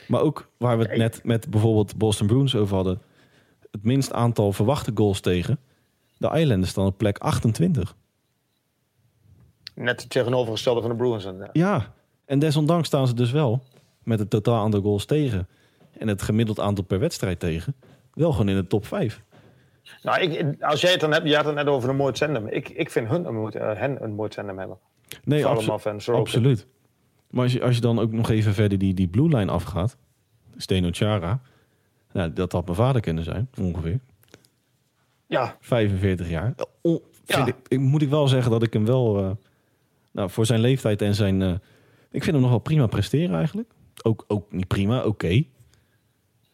Maar ook waar we het net met bijvoorbeeld Boston Bruins over hadden. Het minst aantal verwachte goals tegen. De Islanders staan op plek 28. Net het tegenovergestelde van de Bruins. Ja. ja, en desondanks staan ze dus wel met het totaal aantal goals tegen. En het gemiddeld aantal per wedstrijd tegen. Wel gewoon in de top 5. Nou, ik, als jij het dan hebt, je had het net over een mooi tandem. Ik, ik vind hun een mooi, uh, hen een mooi tandem hebben. Nee, abso absoluut. Maar als je, als je dan ook nog even verder die, die blue line afgaat. Steno Chara. Nou, dat had mijn vader kunnen zijn, ongeveer. Ja. 45 jaar. O, ja. Ik, moet ik wel zeggen dat ik hem wel... Uh, nou, voor zijn leeftijd en zijn... Uh, ik vind hem nog wel prima presteren eigenlijk. Ook, ook niet prima, oké. Okay.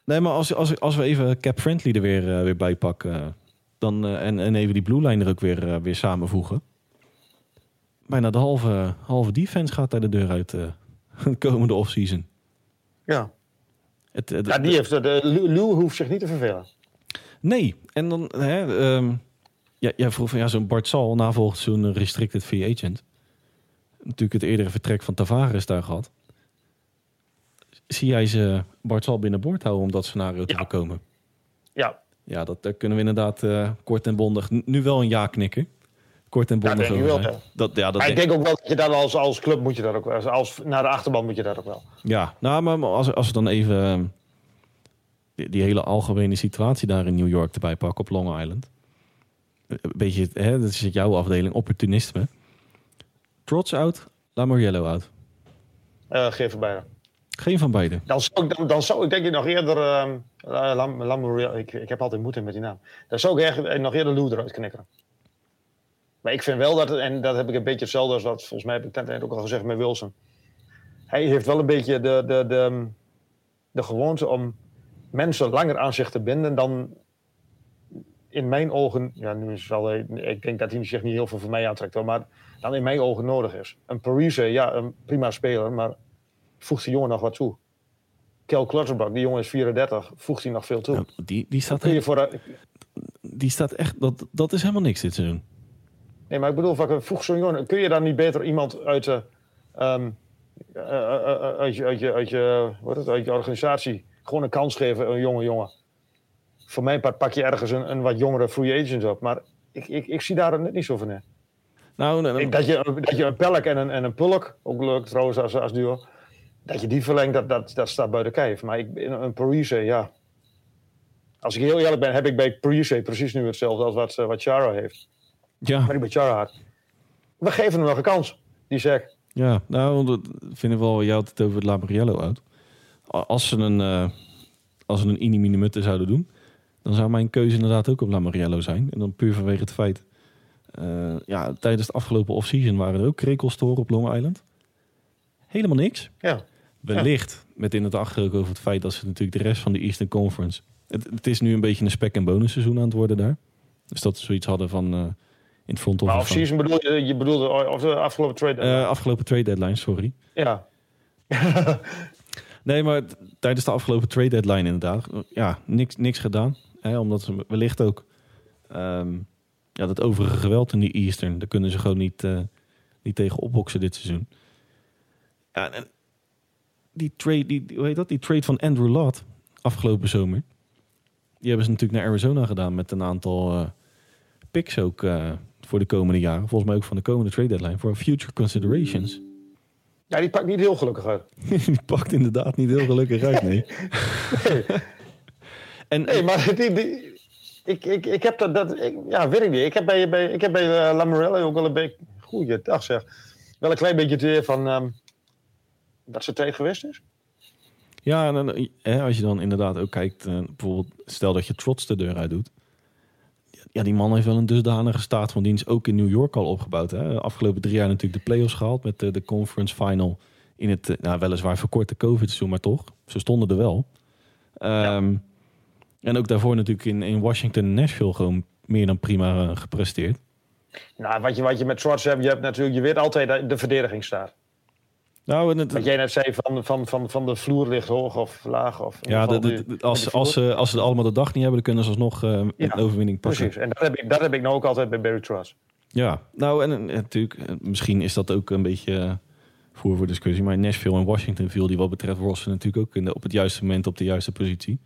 Nee, maar als, als, als we even Cap Friendly er weer, uh, weer bij pakken... Dan, en, en even die blue line er ook weer, weer samenvoegen bijna de halve, halve defense gaat daar de deur uit de komende offseason. Ja. Het, ja, die heeft, de, Lou hoeft zich niet te vervelen. Nee, en dan, hè, um, ja, jij vroeg van ja, zo'n Bart Sal na volgend seizoen restricted free agent. Natuurlijk het eerdere vertrek van Tavares daar gehad. Zie jij ze Bart Sal binnenboord houden om dat scenario te voorkomen? Ja. Ja, dat, daar kunnen we inderdaad uh, kort en bondig nu wel een ja knikken kort en bondig ja, Dat, ja, dat ik denk ook wel dat je dat als, als club moet je dat ook als naar de achterban moet je dat ook wel. Ja, nou, maar als, als we dan even ehm, die, die, hele algemene situatie daar in New York erbij pakken op Long Island. Een beetje, hè, dat is jouw afdeling, opportunisme. Trots out, Lamoriello out. Uh, geen van beide. Geen van beide. Dan zou ik, dan, dan zou ik denk ik nog eerder. Uh, ik, ik heb altijd moeite met die naam. Dan zou ik echt nog eerder Lou eruit knikkeren. Maar ik vind wel dat, en dat heb ik een beetje hetzelfde als wat volgens mij heb ik net ook al gezegd met Wilson. Hij heeft wel een beetje de, de, de, de gewoonte om mensen langer aan zich te binden dan in mijn ogen, ja, nu is wel, ik denk dat hij zich niet heel veel voor mij aantrekt, maar dan in mijn ogen nodig is. Een Parise, ja, een prima speler, maar voegt die jongen nog wat toe. Kel Klutterbach, die jongen is 34, voegt hij nog veel toe. die, die, staat echt, voor, die staat echt, dat, dat is helemaal niks dit seizoen. Nee, maar ik bedoel, vroeg zo'n jongen, kun je dan niet beter iemand uit de, um, uit, je, uit, je, uit, je, wat het, uit je organisatie gewoon een kans geven, een jonge jongen? Voor mijn part pak je ergens een, een wat jongere free agent op, maar ik, ik, ik zie daar net niet zo van in. Nou, nee, nee. Dat, je, dat je een Pelk en een, en een Pulk, ook leuk trouwens als, als duo, dat je die verlengt, dat, dat, dat staat buiten kijf. Maar ik, een Parise, ja. Als ik heel eerlijk ben, heb ik bij Parise precies nu hetzelfde als wat, wat Chara heeft. Ja. Maar die hard. We geven hem nog een kans, die zeg. Ja, nou, dat vind ik wel, jij had het over het uit. Als ze een, uh, als ze een Ini zouden doen, dan zou mijn keuze inderdaad ook op Lamariello zijn. En dan puur vanwege het feit, uh, ja, tijdens de afgelopen offseason waren er ook krekelstoren op Long Island. Helemaal niks. Ja. Wellicht, met in het achterhoofd over het feit dat ze natuurlijk de rest van de Eastern Conference... Het, het is nu een beetje een spek- en bonusseizoen aan het worden daar. Dus dat ze zoiets hadden van... Uh, in het front office. Maar off-season bedoel je, je bedoelde of de afgelopen trade deadline? Uh, afgelopen trade deadline, sorry. Ja. nee, maar tijdens de afgelopen trade deadline inderdaad. Ja, niks, niks gedaan. Hè, omdat ze wellicht ook um, ja, dat overige geweld in die Eastern, daar kunnen ze gewoon niet, uh, niet tegen opboksen dit seizoen. Ja, en die trade, die, hoe heet dat? Die trade van Andrew Lott afgelopen zomer. Die hebben ze natuurlijk naar Arizona gedaan met een aantal uh, picks ook. Uh, voor de komende jaren. Volgens mij ook van de komende trade deadline. Voor future considerations. Ja, die pakt niet heel gelukkig uit. die pakt inderdaad niet heel gelukkig uit, nee. nee. en, nee, maar die, die, ik, ik, ik heb dat, dat ik, ja, weet ik niet. Ik heb bij, bij, ik heb bij uh, ook wel een beetje, goeiedag zeg, wel een klein beetje het weer van um, dat ze tijd geweest is. Ja, en hè, als je dan inderdaad ook kijkt, uh, bijvoorbeeld, stel dat je trots de deur uit doet ja, die man heeft wel een dusdanige staat van dienst ook in New York al opgebouwd. Hè. Afgelopen drie jaar natuurlijk de playoffs gehaald met de, de conference final in het uh, nou, weliswaar verkorte COVID-seizoen, maar toch, ze stonden er wel. Um, En ook daarvoor natuurlijk in, in Washington en Nashville gewoon meer dan prima uh, gepresteerd. Nou, wat je, wat je met Schwartz hebt, je hebt natuurlijk, je weet altijd dat de verdediging staat. Nou, het, Wat jij net zei van, van, van, van de vloer ligt hoog of laag. Of ja, de- als, als, ze, als ze allemaal de dag niet hebben, dan kunnen ze alsnog eh, een Ja, overwinning pakken. Precies, en dat heb, ik, dat heb ik nou ook altijd bij Barry Truss. Ja, nou en, en natuurlijk, eh, misschien is dat ook een beetje eh, voer voor discussie. Maar Nashville en Washington viel die wat betreft Rossen natuurlijk ook in de, op het juiste moment op de juiste positie.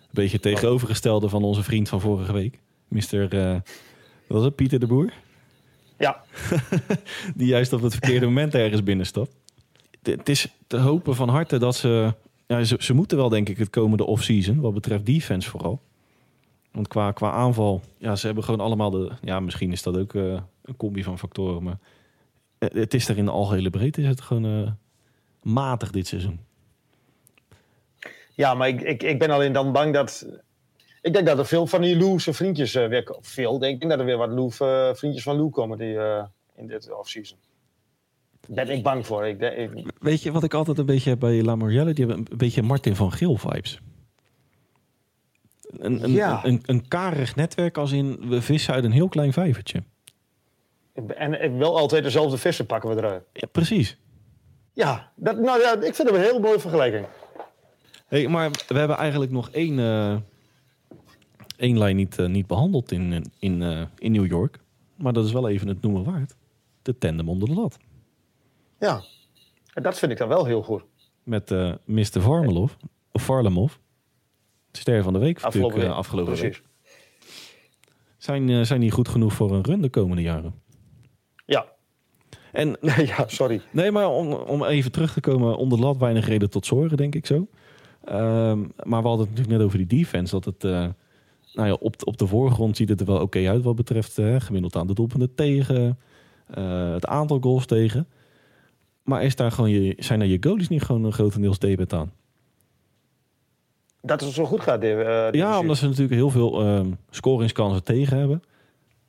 Een beetje tegenovergestelde van onze vriend van vorige week. Mr. wat was het, Pieter de Boer? Ja, Die juist op het verkeerde moment ergens binnenstapt. Het- is te hopen van harte dat ze... Ja, ze, moeten wel denk ik het komende off-season, wat betreft defense vooral. Want qua, qua aanval, ja, ze hebben gewoon allemaal de... Ja, misschien is dat ook eh, een combi van factoren, maar... Het is er in de algehele breedte is het gewoon eh, matig dit seizoen. ja maar ik, ik, ik ben alleen dan bang dat... Ik denk dat er veel van die zijn vriendjes eh, weer... Veel, denk ik dat er weer wat Lou, eh, vriendjes van Lou komen die, in dit offseason. Daar ben ik bang voor. Ik, Weet je wat ik altijd een beetje heb bij La Morelle? Die hebben een beetje Martin van Geel vibes. Een, een, Ja. een, een karig netwerk als in we vissen uit een heel klein vijvertje. en, en wel altijd dezelfde vissen pakken we eruit. Ja, precies. Ja, dat, nou ja, ik vind het een heel mooie vergelijking. Hey, maar we hebben eigenlijk nog één, eh, één lijn niet, eh, niet behandeld in, in, eh, in New York. Maar dat is wel even het noemen waard. De tandem onder de lat. Ja, en dat vind ik dan wel heel goed. Met eh Mr. Varmelov, of Varlamov. Ster van de week Afgelopen natuurlijk, week. eh, afgelopen week. Precies. Zijn, eh, zijn die goed genoeg voor een run de komende jaren? Ja. En ja, sorry. Nee, maar om, om even terug te komen, onder de lat weinig reden tot zorgen, denk ik zo. Ehm, maar we hadden het natuurlijk net over die defense. Dat het, eh, nou ja, op, de- op de voorgrond ziet het er wel oké uit wat betreft eh, gemiddeld aan de doelpunten tegen, eh, het aantal goals tegen. Maar is daar gewoon je, zijn daar je goalies niet gewoon een grotendeels debet aan? Dat het zo goed gaat. Eh, Ja, omdat ze natuurlijk heel veel ehm, scoringskansen tegen hebben.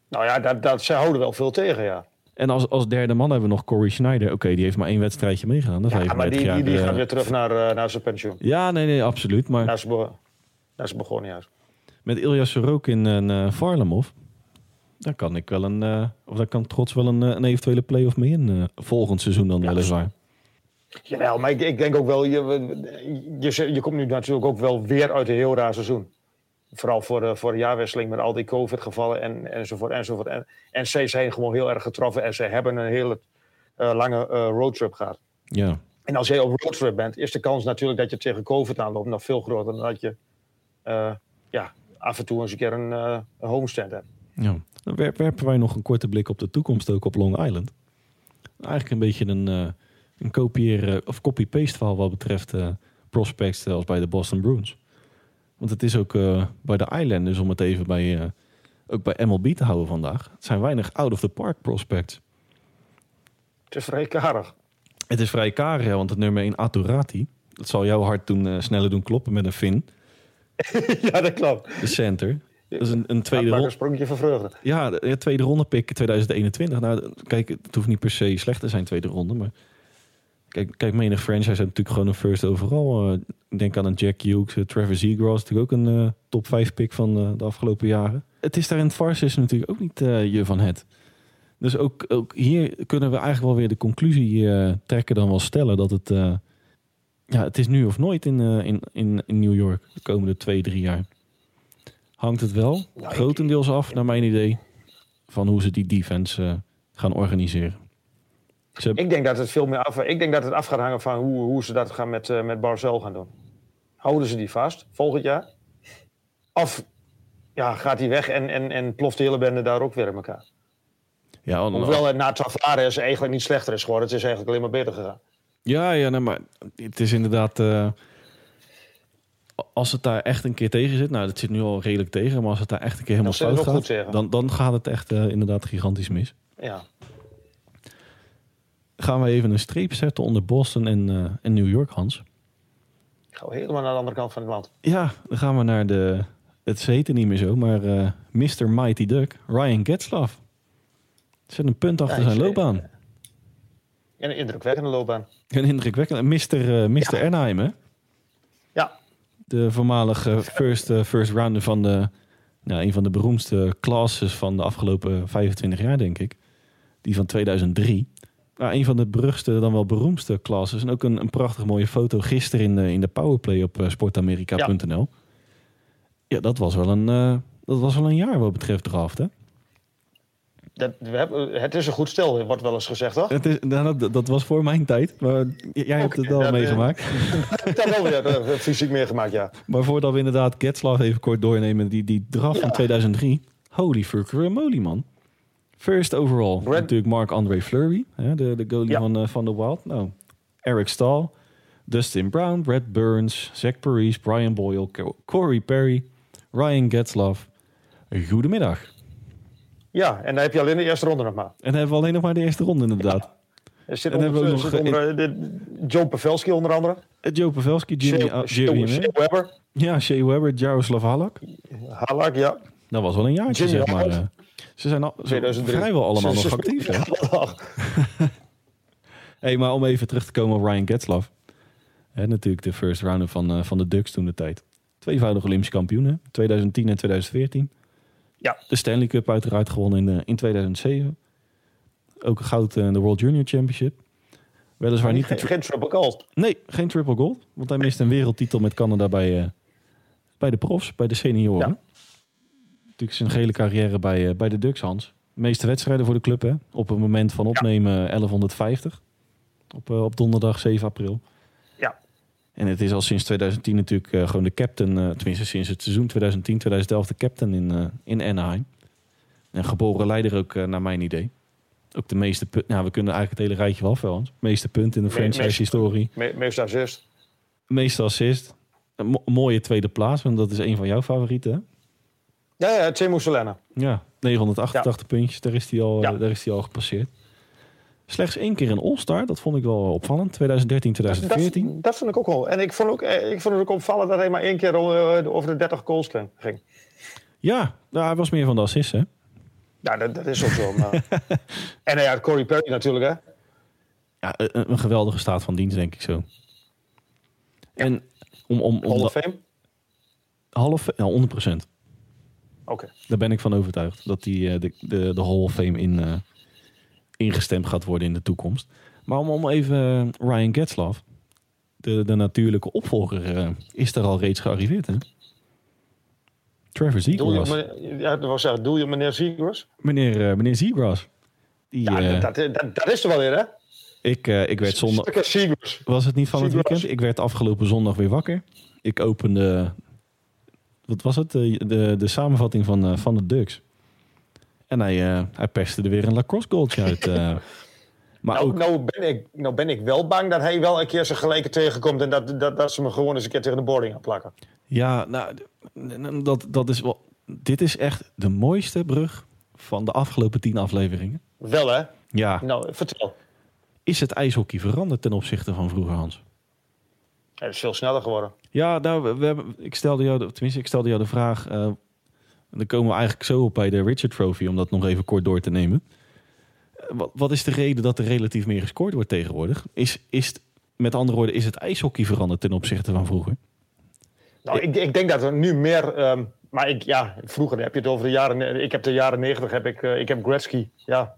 Nou ja, dat, dat, ze houden wel veel tegen, ja. En als, als derde man hebben we nog Corey Schneider. Oké, die heeft maar één wedstrijdje meegedaan. Dat ja maar die, 35 die, die jaar, gaat eh, weer terug naar, eh, naar zijn pensioen. Ja, nee, nee, absoluut. Maar Naar zijn, be- naar zijn begonnia's. met Ilya Sorokin en eh Varlamov, daar kan ik wel een, eh, of daar kan trots wel een, eh, een eventuele play-off mee in eh, volgend seizoen dan Ja, weliswaar. Jawel, maar ik, ik denk ook wel, je, je, je komt nu natuurlijk ook wel weer uit een heel raar seizoen. Vooral voor voor de jaarwisseling met al die COVID-gevallen en, enzovoort. enzovoort. En, en zij zijn gewoon heel erg getroffen en ze hebben een hele lange roadtrip gehad. Ja. En als jij op roadtrip bent, is de kans natuurlijk dat je tegen COVID aanloopt nog veel groter dan dat je ja, af en toe eens een keer een, een homestand hebt. ja. Dan wer- werpen wij nog een korte blik op de toekomst ook op Long Island. Eigenlijk een beetje een, eh, een kopiëren of copy-paste verhaal wat betreft eh, prospects als bij de Boston Bruins. Want het is ook eh, bij de Islanders, om het even bij, eh, ook bij MLB te houden vandaag. Het zijn weinig out-of-the-park prospects. Het is vrij karig. Het is vrij karig, ja, want het nummer 1 Aturati, dat zal jouw hart doen, eh, sneller doen kloppen met een Fin, ja, dat klopt. de center. Dat is een, een tweede ronde. een sprongetje van vreugde. Ja, de de tweede ronde pick 2021. Nou, kijk, het hoeft niet per se slecht te zijn, tweede ronde. Maar kijk, kijk menig franchise heeft natuurlijk gewoon een first overal. Eh, ik denk aan een Jack Hughes, eh, Trevor Zegras, natuurlijk ook een eh, top 5 pick van eh, de afgelopen jaren. Het is daar in het Varsis natuurlijk ook niet eh, je van het. Dus ook, ook hier kunnen we eigenlijk wel weer de conclusie eh, trekken dan wel stellen dat het, eh, ja, het is nu of nooit in, eh, in, in, in New York de komende twee, drie jaar. Hangt het wel Nou, ik- grotendeels af, naar mijn idee, van hoe ze die defense eh, gaan organiseren. Ze Ik denk dat het veel meer af, ik denk dat het af gaat hangen van hoe, hoe ze dat gaan met, eh met Barcel gaan doen. Houden ze die vast volgend jaar? Of ja, gaat hij weg en, en, en ploft de hele bende daar ook weer in elkaar? ja, Hoewel het na Tavares eigenlijk niet slechter is geworden. Het is eigenlijk alleen maar beter gegaan. ja, ja nee, maar het is inderdaad. eh, als het daar echt een keer tegen zit, nou, dat zit nu al redelijk tegen, maar als het daar echt een keer helemaal fout gaat, dan, dan gaat het echt eh, inderdaad gigantisch mis. Ja. Gaan we even een streep zetten onder Boston en, eh, en New York, Hans? Gaan we helemaal naar de andere kant van het land. Ja, dan gaan we naar de. Het heet er niet meer zo, maar eh Mr. Mighty Duck, Ryan Getzlaff. Zet een punt achter Ja, zijn ik- loopbaan. En een indrukwekkende loopbaan. Een indrukwekkend. Mr. eh Mr. Anaheim, hè? De voormalige first, eh, first rounder van de... Nou, een van de beroemdste classes van de afgelopen 25 jaar, denk ik. Die van 2003. ja, een van de beruchtste, dan wel beroemdste classes. En ook een, een prachtig mooie foto gisteren in de, in de Powerplay op eh, sportamerika.nl. Ja. dat was wel een, eh, dat was wel een jaar wat betreft draft, hè? Dat, we hebben, het is een goed stel, wordt wel eens gezegd, toch? Het is, nou, dat, dat was voor mijn tijd, maar jij hebt het wel meegemaakt. Ik heb wel weer fysiek meegemaakt, ja. Maar voordat we inderdaad Getzlaff even kort doornemen, die, die draft van 2003. Holy fucker moly, man. First overall, natuurlijk Mark-André Fleury, hè, de, de goalie Ja. van, eh, van de Wild. Nou, Eric Stahl, Dustin Brown, Brad Burns, Zach Parise, Brian Boyle, Co- Corey Perry, Ryan Getzlaff. Goedemiddag. Ja, en dan heb je alleen de eerste ronde nog maar. En dan hebben we alleen nog maar de eerste ronde inderdaad. Er zit En onder, hebben we nog, onder, eh, de- John Pavelski onder andere. Eh, Joe Pavelski, Jimmy, Shea- Shea- Jeremy Shea Mann. Weber. Ja, Shea Weber, Jaroslav Halak. Halak, ja. Dat was wel een jaartje, Jimmy zeg maar. Eh. Ze zijn al, ze- 2003. vrijwel allemaal nog actief, hè? Hey, maar om even terug te komen op Ryan Getzlaff. Hè, natuurlijk de first rounder van, eh, van de Ducks toen de tijd. Tweevoudig Olympisch kampioen, hè? 2010 en 2014. Ja. De Stanley Cup uiteraard gewonnen in, eh, in 2007. Ook goud eh, in de World Junior Championship. Weliswaar niet... de geen, geen triple gold. nee, geen triple gold. Want hij miste een wereldtitel met Canada bij, eh, bij de profs, bij de senioren. Ja. Natuurlijk zijn gehele carrière bij, bij de Ducks, Hans. De meeste wedstrijden voor de club, hè? Op het moment van opnemen eh, 1150. Op, op donderdag 7 april. En het is al sinds 2010 natuurlijk eh, gewoon de captain, eh, tenminste sinds het seizoen 2010, 2011 de captain in, eh, in Anaheim. En geboren leider ook naar mijn idee. Ook de meeste punten, nou we kunnen eigenlijk het hele rijtje wel af, Hans. meeste punten in de Me- franchise meeste- historie. Me, meeste assist. Meeste assist. Een mo- mooie tweede plaats, want dat is een van jouw favorieten. Hè? Ja, ja, Timo Solana. Ja, 988 puntjes, daar is hij al, Ja. daar is al gepasseerd. Slechts één keer een All-Star, dat vond ik wel opvallend. 2013, Dat, 2014. dat vond ik ook wel. En ik vond, ook, eh, ik vond het ook opvallend dat hij maar één keer eh, over de 30 goals ging. Ja, nou, hij was meer van de assists, hè? Ja, dat, dat is ook zo. Maar... en ja, Corey Perry natuurlijk, hè? Ja, een, een geweldige staat van dienst, denk ik zo. En om, om, om Hall of Fame. half, ja, 100 Oké. Daar ben ik van overtuigd dat die eh, de, de, de Hall of Fame in, eh, ingestemd gaat worden in de toekomst. Maar om, om even eh, Ryan Getzlaff, de, de natuurlijke opvolger, eh, is er al reeds gearriveerd. Hè? Trevor Zegras. ja, dat was doe je meneer Zegers? Meneer, eh, meneer Zegras. Die, Ja, dat, dat, dat, is er wel weer, hè? ik, ik werd zondag... Was het niet van het Zegras. weekend? Ik werd afgelopen zondag weer wakker. Ik opende... Wat was het? De, de, de samenvatting van, van de Ducks. En hij, eh, hij perste er weer een lacrosse goaltje uit. eh. maar Nou, ook... nou, ben ik, nou ben ik wel bang dat hij wel een keer zijn gelijke tegenkomt... en dat, dat, dat ze me gewoon eens een keer tegen de boarding gaan plakken. Ja, nou, dat, dat is wel... Dit is echt de mooiste brug van de afgelopen tien afleveringen. Wel, hè? Ja, Nou, vertel. is het ijshockey veranderd ten opzichte van vroeger, Hans? Hij is veel sneller geworden. Ja, nou, we, hebben, ik stelde jou, tenminste, ik stelde jou de vraag. eh, en dan komen we eigenlijk zo op bij de Richard Trophy, om dat nog even kort door te nemen. Eh, wat, wat is de reden dat er relatief meer gescoord wordt tegenwoordig? Is, is, met andere woorden, is het ijshockey veranderd ten opzichte van vroeger? Nou, ik, ik denk dat er nu meer... ehm, maar ik, ja, vroeger heb je het over de jaren... Ik heb de jaren negentig, heb ik, eh, ik heb Gretzky, ja,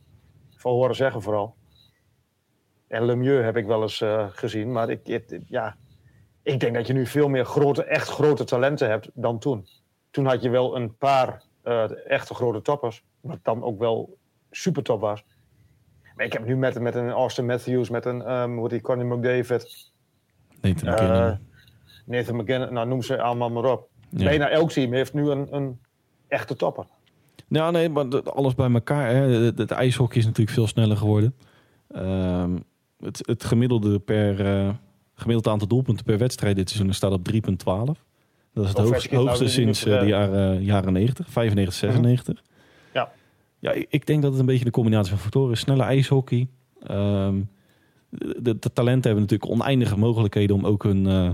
van horen zeggen vooral. En Lemieux heb ik wel eens eh, gezien. Maar ik, ja, ik denk dat je nu veel meer grote, echt grote talenten hebt dan toen. Toen had je wel een paar eh, echte grote toppers. Wat dan ook wel super top was. Maar ik heb nu met, met een Austin Matthews, met een um, hoe die, Conor McDavid, Nee, te eh, bekennen. Nathan McGinnis, nou noem ze allemaal maar op. Ja. Bijna elk team heeft nu een, een echte topper. Ja, nee, maar alles bij elkaar. Hè. Het, het ijshockey is natuurlijk veel sneller geworden. Ehm, het, het gemiddelde per eh, gemiddeld aantal doelpunten per wedstrijd dit seizoen staat op 3,12. Dat is het hoogste, nou, sinds eh, de jaren, jaren 90, 95, 96. Ja. Ja, ik, ik denk dat het een beetje een combinatie van factoren is. Snelle ijshockey. Ehm, de, de talenten hebben natuurlijk oneindige mogelijkheden om ook hun eh,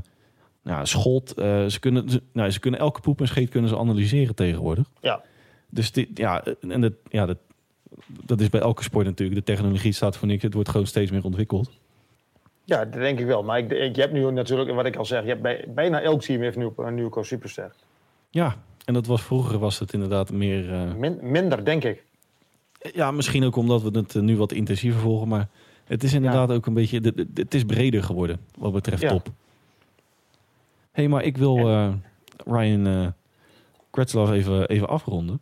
ja, schot. eh, ze, kunnen, ze, nou, ze kunnen elke poep en scheet kunnen ze analyseren tegenwoordig. Ja. Dus dit, ja, en dat, ja, dat, dat is bij elke sport natuurlijk. De technologie staat voor niks. Het wordt gewoon steeds meer ontwikkeld. Ja, dat denk ik wel. Maar ik, ik, je hebt nu natuurlijk, wat ik al zeg, je hebt bij, bijna elk team heeft nu een nieuwe superster. Ja, en dat was vroeger was het inderdaad meer. eh, Min, minder, denk ik. ja, misschien ook omdat we het eh, nu wat intensiever volgen. Maar Het is inderdaad ook een beetje... Het is breder geworden wat betreft Ja. top. hey, maar ik wil eh, Ryan eh Kretzlaff even, even afronden.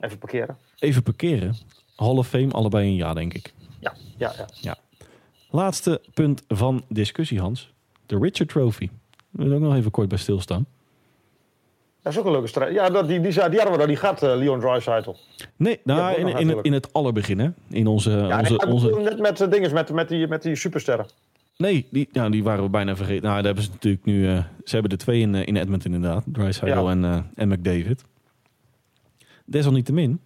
Even parkeren. Even parkeren. Hall of Fame, allebei een ja, denk ik. Ja, ja, ja. Laatste punt van discussie, Hans. De Richard Trophy. We willen ook nog even kort bij stilstaan. Dat is ook een leuke strijd. Ja, dat, die, die, die hadden we daar. Die gaat eh, Leon Draisaitl. Nee, nou, in, in, het, in het allerbegin, hè? In onze... Ja, onze, ik onze net met uh, dinges, met, met, die, met die supersterren. nee, die, ja, die waren we bijna vergeten. Nou, daar hebben ze natuurlijk nu... eh, ze hebben er twee in, eh, in Edmonton inderdaad. Drysdale Ja. en, eh, en McDavid. Desalniettemin,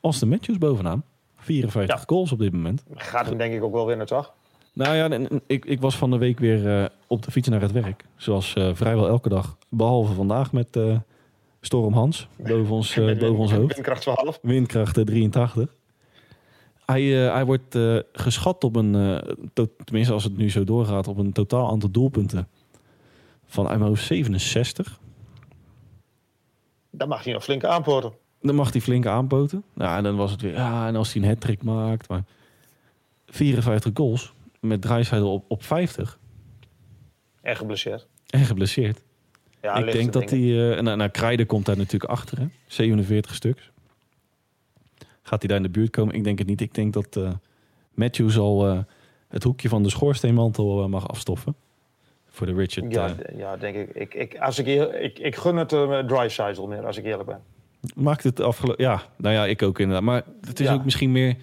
Austin Matthews bovenaan. 54 Ja. goals op dit moment. Gaat hem denk ik ook wel winnen, toch? Nou ja, ik, ik was van de week weer eh, op de fiets naar het werk. Zoals eh, vrijwel elke dag. Behalve vandaag met eh, Storm Hans. Boven ons, boven ons hoofd. Windkracht 12. Windkracht eh, 83. Hij, hij wordt geschat op een, tenminste als het nu zo doorgaat, op een totaal aantal doelpunten van uit mijn hoofd 67. Dan mag hij nog flink aanpoten. Dan mag hij flink aanpoten. Nou, en dan was het weer, ja, en als hij een hat maakt. Maar 54 goals met Drysdale op, op 50 En geblesseerd. en geblesseerd. Ja, ik denk dat hij, eh nou, nou, Krijden komt daar natuurlijk achter, hè? 47 stuks. Gaat hij daar in de buurt komen? Ik denk het niet. Ik denk dat eh Matthews al eh, het hoekje van de schoorsteenmantel mag afstoffen. Voor de Richard. Ja, ja, denk ik. Ik, ik, als ik, ik, ik gun het uh, Draisaitl meer, als ik eerlijk ben. maakt het afgelopen. Ja, nou ja, ik ook inderdaad. Maar het is Ja. ook misschien meer.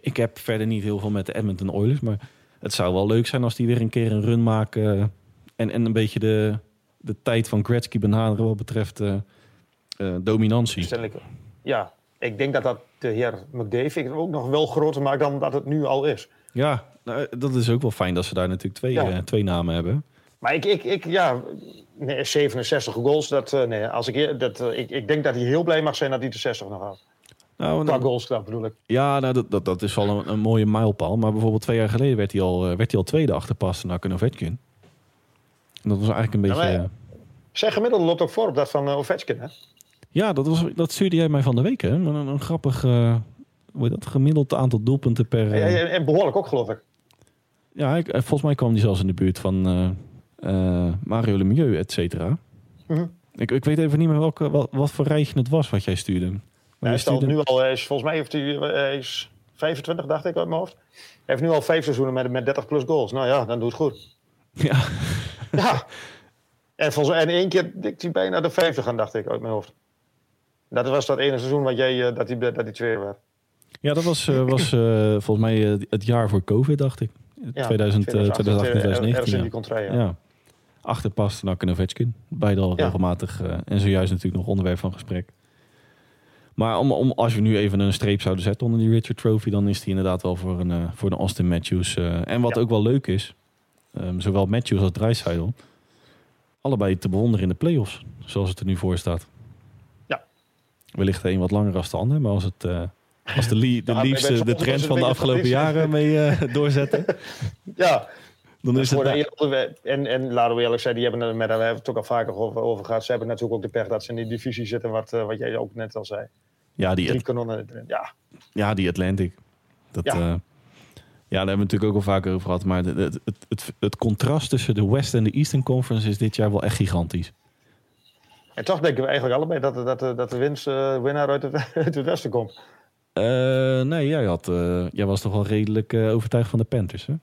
Ik heb verder niet heel veel met de Edmonton Oilers. Maar het zou wel leuk zijn als die weer een keer een run maken. eh, en, en een beetje de, de tijd van Gretzky benaderen wat betreft eh, eh, dominantie. Ja, ik denk dat dat de heer McDavid ook nog wel groter maakt dan dat het nu al is. Ja, nou, dat is ook wel fijn dat ze daar natuurlijk twee, Ja. twee namen hebben. Maar ik, ik, ik ja, nee, 67 goals, dat, nee, als ik, dat, ik, ik denk dat hij heel blij mag zijn dat hij de 60 nog had. Nou, Qua goals, bedoel ik. ja, nou, dat, dat, dat is wel een, een mooie mijlpaal. Maar bijvoorbeeld twee jaar geleden werd hij al, eh, werd hij al tweede achter Pasternak en Ovechkin. En dat was eigenlijk een Ja, beetje... ja. eh, Zijn gemiddelde loopt ook voor op dat van uh, Ovechkin, hè? Ja, dat, was, dat stuurde jij mij van de week, hè? Een, een grappig, eh, hoe heet dat, gemiddeld aantal doelpunten per... eh, En, en behoorlijk ook, geloof ik. ja, ik, eh, volgens mij kwam die zelfs in de buurt van eh, eh, Mario Lemieux, et cetera. Mhm. Ik, ik weet even niet meer welke, wat, wat voor rijtje het was wat jij stuurde. Hij stuurde- nu al, is, volgens mij heeft hij, hij is 25, dacht ik uit mijn hoofd. Hij heeft nu al vijf seizoenen met, met 30 plus goals. Nou ja, dan doet het goed. Ja, Ja. En, volgens, en één keer dikt hij bijna de 50 aan, dacht ik uit mijn hoofd. Dat was dat ene seizoen wat jij, eh, dat hij, dat hij tweede werd. ja, dat was, eh, was eh, volgens mij eh, het jaar voor COVID, dacht ik. 2000, eh, 2018, 2019. Ergens in ja. die ja. Ja. Achter Pasternak en Ovechkin. Beide al Ja. regelmatig. eh, en zojuist natuurlijk nog onderwerp van gesprek. Maar om, om, als we nu even een streep zouden zetten onder die Richard Trophy... dan is die inderdaad wel voor een, eh, voor de Austin Matthews. eh, en wat Ja. ook wel leuk is... ehm, zowel Matthews als Draisaitl... allebei te bewonderen in de playoffs. Zoals het er nu voor staat. Ja. Wellicht de een wat langer als de ander. Maar als, het, eh, als de, Lee- de Leafs de trend van de afgelopen jaren mee doorzetten... Ja, dan is het... de en, en laten we eerlijk zijn, die hebben er met, hebben het ook al vaker over, over gehad. Ze hebben natuurlijk ook de pech dat ze in die divisie zitten, wat, wat jij ook net al zei. Ja, die, Drie kanonnen. Ja, Ja, die Atlantic. Dat, Ja. ja. ja, daar hebben we natuurlijk ook al vaker over gehad. Maar het, het, het, het, contrast tussen de West en de Eastern Conference is dit jaar wel echt gigantisch. en toch denken we eigenlijk allebei dat, de- dat, de- dat de winst, eh, winnaar uit het, uit het westen komt. Eh, nee, jij, had, eh, jij was toch wel redelijk eh, overtuigd van de Panthers, hè?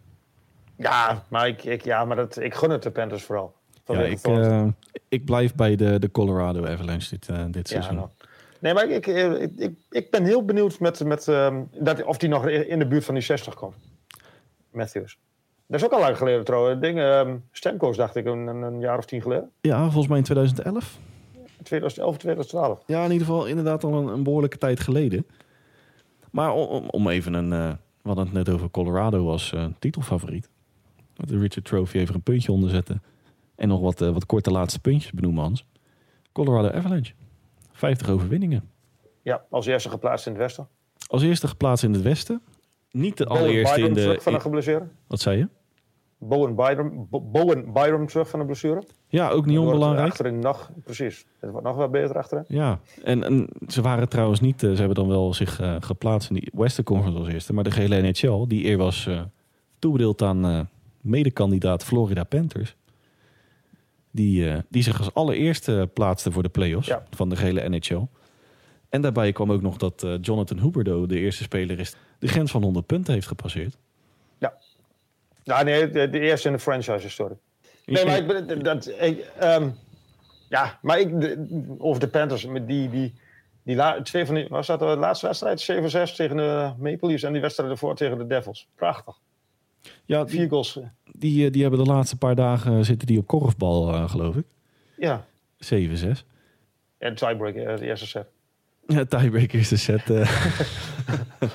Ja, maar ik, ik, ja, maar dat, ik gun het de Panthers vooral. Ja, ik, eh, ik blijf bij de, de Colorado Avalanche dit, eh, dit Ja, seizoen. nou. Nee, maar ik, ik, ik, ben heel benieuwd met, met, ehm, dat, of die nog in de buurt van die 60 komt. Matthews. Dat is ook al lang geleden trouwens. Ding, ehm Stemco's dacht ik een, jaar of tien geleden. Ja, volgens mij in 2011. 2011, 2012. Ja, in ieder geval inderdaad al een, een behoorlijke tijd geleden. Maar om, om- even een... eh, we hadden het net over Colorado als eh, titelfavoriet. Met de Richard Trophy even een puntje onderzetten. En nog wat, eh, wat korte laatste puntjes benoemen, Hans. Colorado Avalanche. 50 overwinningen. Ja, als eerste geplaatst in het westen. Als eerste geplaatst in het westen. Niet de Bowen allereerste Byram in de... terug van een geblesseerde. wat zei je? Bowen Byram, Bo- Bowen Byram terug van een blessure. Ja, ook niet onbelangrijk. Achterin nog, precies. Het wordt nog wat beter achterin. Ja, en, en ze waren trouwens niet, eh, ze hebben dan wel zich eh, geplaatst in die Western Conference als eerste, maar de gehele NHL, die eer was eh, toebedeeld aan eh medekandidaat Florida Panthers, die, eh, die zich als allereerste plaatste voor de playoffs Ja. van de gehele NHL. En daarbij kwam ook nog dat eh, Jonathan Huberdeau de eerste speler is die de grens van 100 punten heeft gepasseerd. Ja, nee, de, de eerste in de franchise-historie. Nee, maar ik, ben- dat, ik, ehm, ja, maar ik, de- over de Panthers, met die, die, die la, twee van die, was dat de laatste wedstrijd? 7-6 tegen de Maple Leafs en die wedstrijd ervoor tegen de Devils. Prachtig. Ja, Vier die, goals. die, eh, die hebben de laatste paar dagen eh, zitten die op korfbal, eh, geloof ik. Ja, 7-6. en tiebreak, eh, de eerste set. Ja, tiebreaker is de set. eh.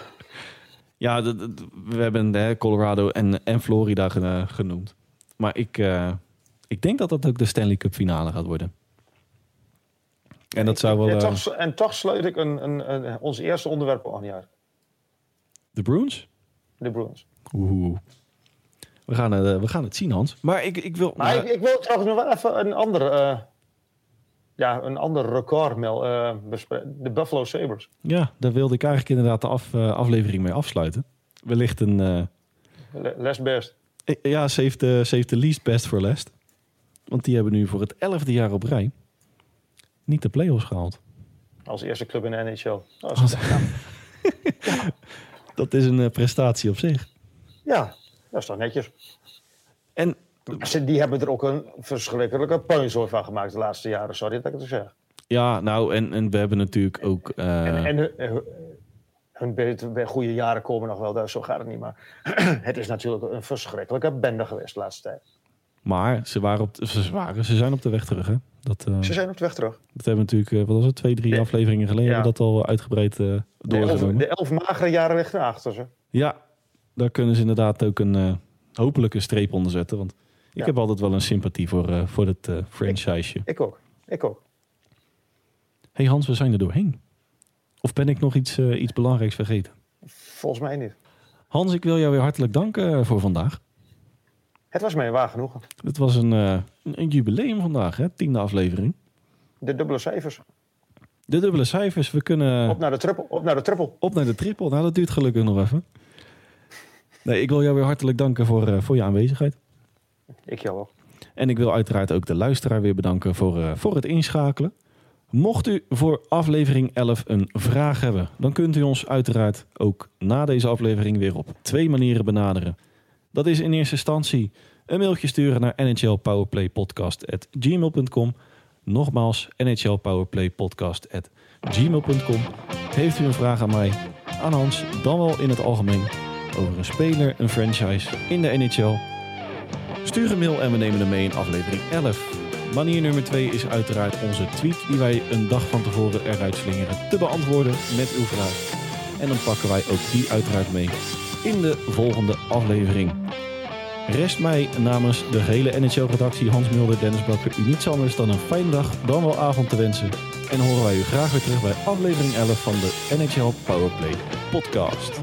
ja, we hebben hè, Colorado en, en Florida ge- genoemd. Maar ik, eh, ik denk dat dat ook de Stanley Cup finale gaat worden. En dat zou wel... en, eh, toch, en toch sluit ik een, een, een, ons eerste onderwerp aan, ja. de Bruins? De Bruins. Oeh. We gaan, eh, we gaan het zien, Hans. Maar ik, ik wil... Maar ik, ik wil trouwens nog wel even een ander, eh, ja, een ander record mel, eh. De Buffalo Sabres. Ja, daar wilde ik eigenlijk inderdaad de af, aflevering mee afsluiten. Wellicht een... Le- Les best. Ja, ze heeft, de, ze heeft de least best voor last. Want die hebben nu voor het elfde jaar op rij niet de play-offs gehaald. Als eerste club in de NHL. Dat is- Als- Dat is een prestatie op zich. Ja, dat is toch netjes. En Ze- Die hebben er ook een verschrikkelijke puinzooi van gemaakt de laatste jaren. Sorry dat ik het zeg. ja, nou, en, en we hebben natuurlijk ook... eh, En, en hun, hun- hun beter, bij goede jaren komen nog wel, daar, zo gaat het niet. Maar het is natuurlijk een verschrikkelijke bende geweest de laatste tijd. maar ze, waren op, de- ze, waren, ze zijn op de weg terug, hè? Dat, eh, Ze zijn op de weg terug. dat hebben we natuurlijk, eh, wat was het, twee, drie Nee. afleveringen geleden... Ja. dat al uitgebreid eh De elf, doorgenomen. de elf magere jaren ligt erachter ze. Ja, daar kunnen ze inderdaad ook een eh hopelijke streep onder zetten. Want ik Ja. heb altijd wel een sympathie voor, eh, voor het eh franchiseje. Ik ook. Ik ook. hey Hans, we zijn er doorheen. Of ben ik nog iets, iets belangrijks vergeten? Volgens mij niet. Hans, ik wil jou weer hartelijk danken voor vandaag. Het was mij waar genoegen. Het was een, een, jubileum vandaag, hè? tiende aflevering. De dubbele cijfers. De dubbele cijfers, we kunnen Op naar de triple. Op naar de triple. op naar de triple. Nou, dat duurt gelukkig nog even. Nee, ik wil jou weer hartelijk danken voor, eh, voor je aanwezigheid. Ik jou ook. En ik wil uiteraard ook de luisteraar weer bedanken voor, eh, voor het inschakelen. Mocht u voor aflevering 11 een vraag hebben, dan kunt u ons uiteraard ook na deze aflevering weer op twee manieren benaderen. Dat is in eerste instantie een mailtje sturen naar nhlpowerplaypodcast.gmail.com. Nogmaals, nhlpowerplaypodcast.gmail.com. Heeft u een vraag aan mij, aan Hans, dan wel in het algemeen over een speler, een franchise in de NHL? Stuur een mail en we nemen hem mee in aflevering 11. Manier nummer 2 is uiteraard onze tweet die wij een dag van tevoren eruit slingeren te beantwoorden met uw vraag. En dan pakken wij ook die uiteraard mee in de volgende aflevering. Rest mij namens de hele NHL-redactie Hans Mulder, Dennis Bakker u niets anders dan een fijne dag, dan wel avond te wensen. En horen wij u graag weer terug bij aflevering 11 van de NHL Powerplay podcast.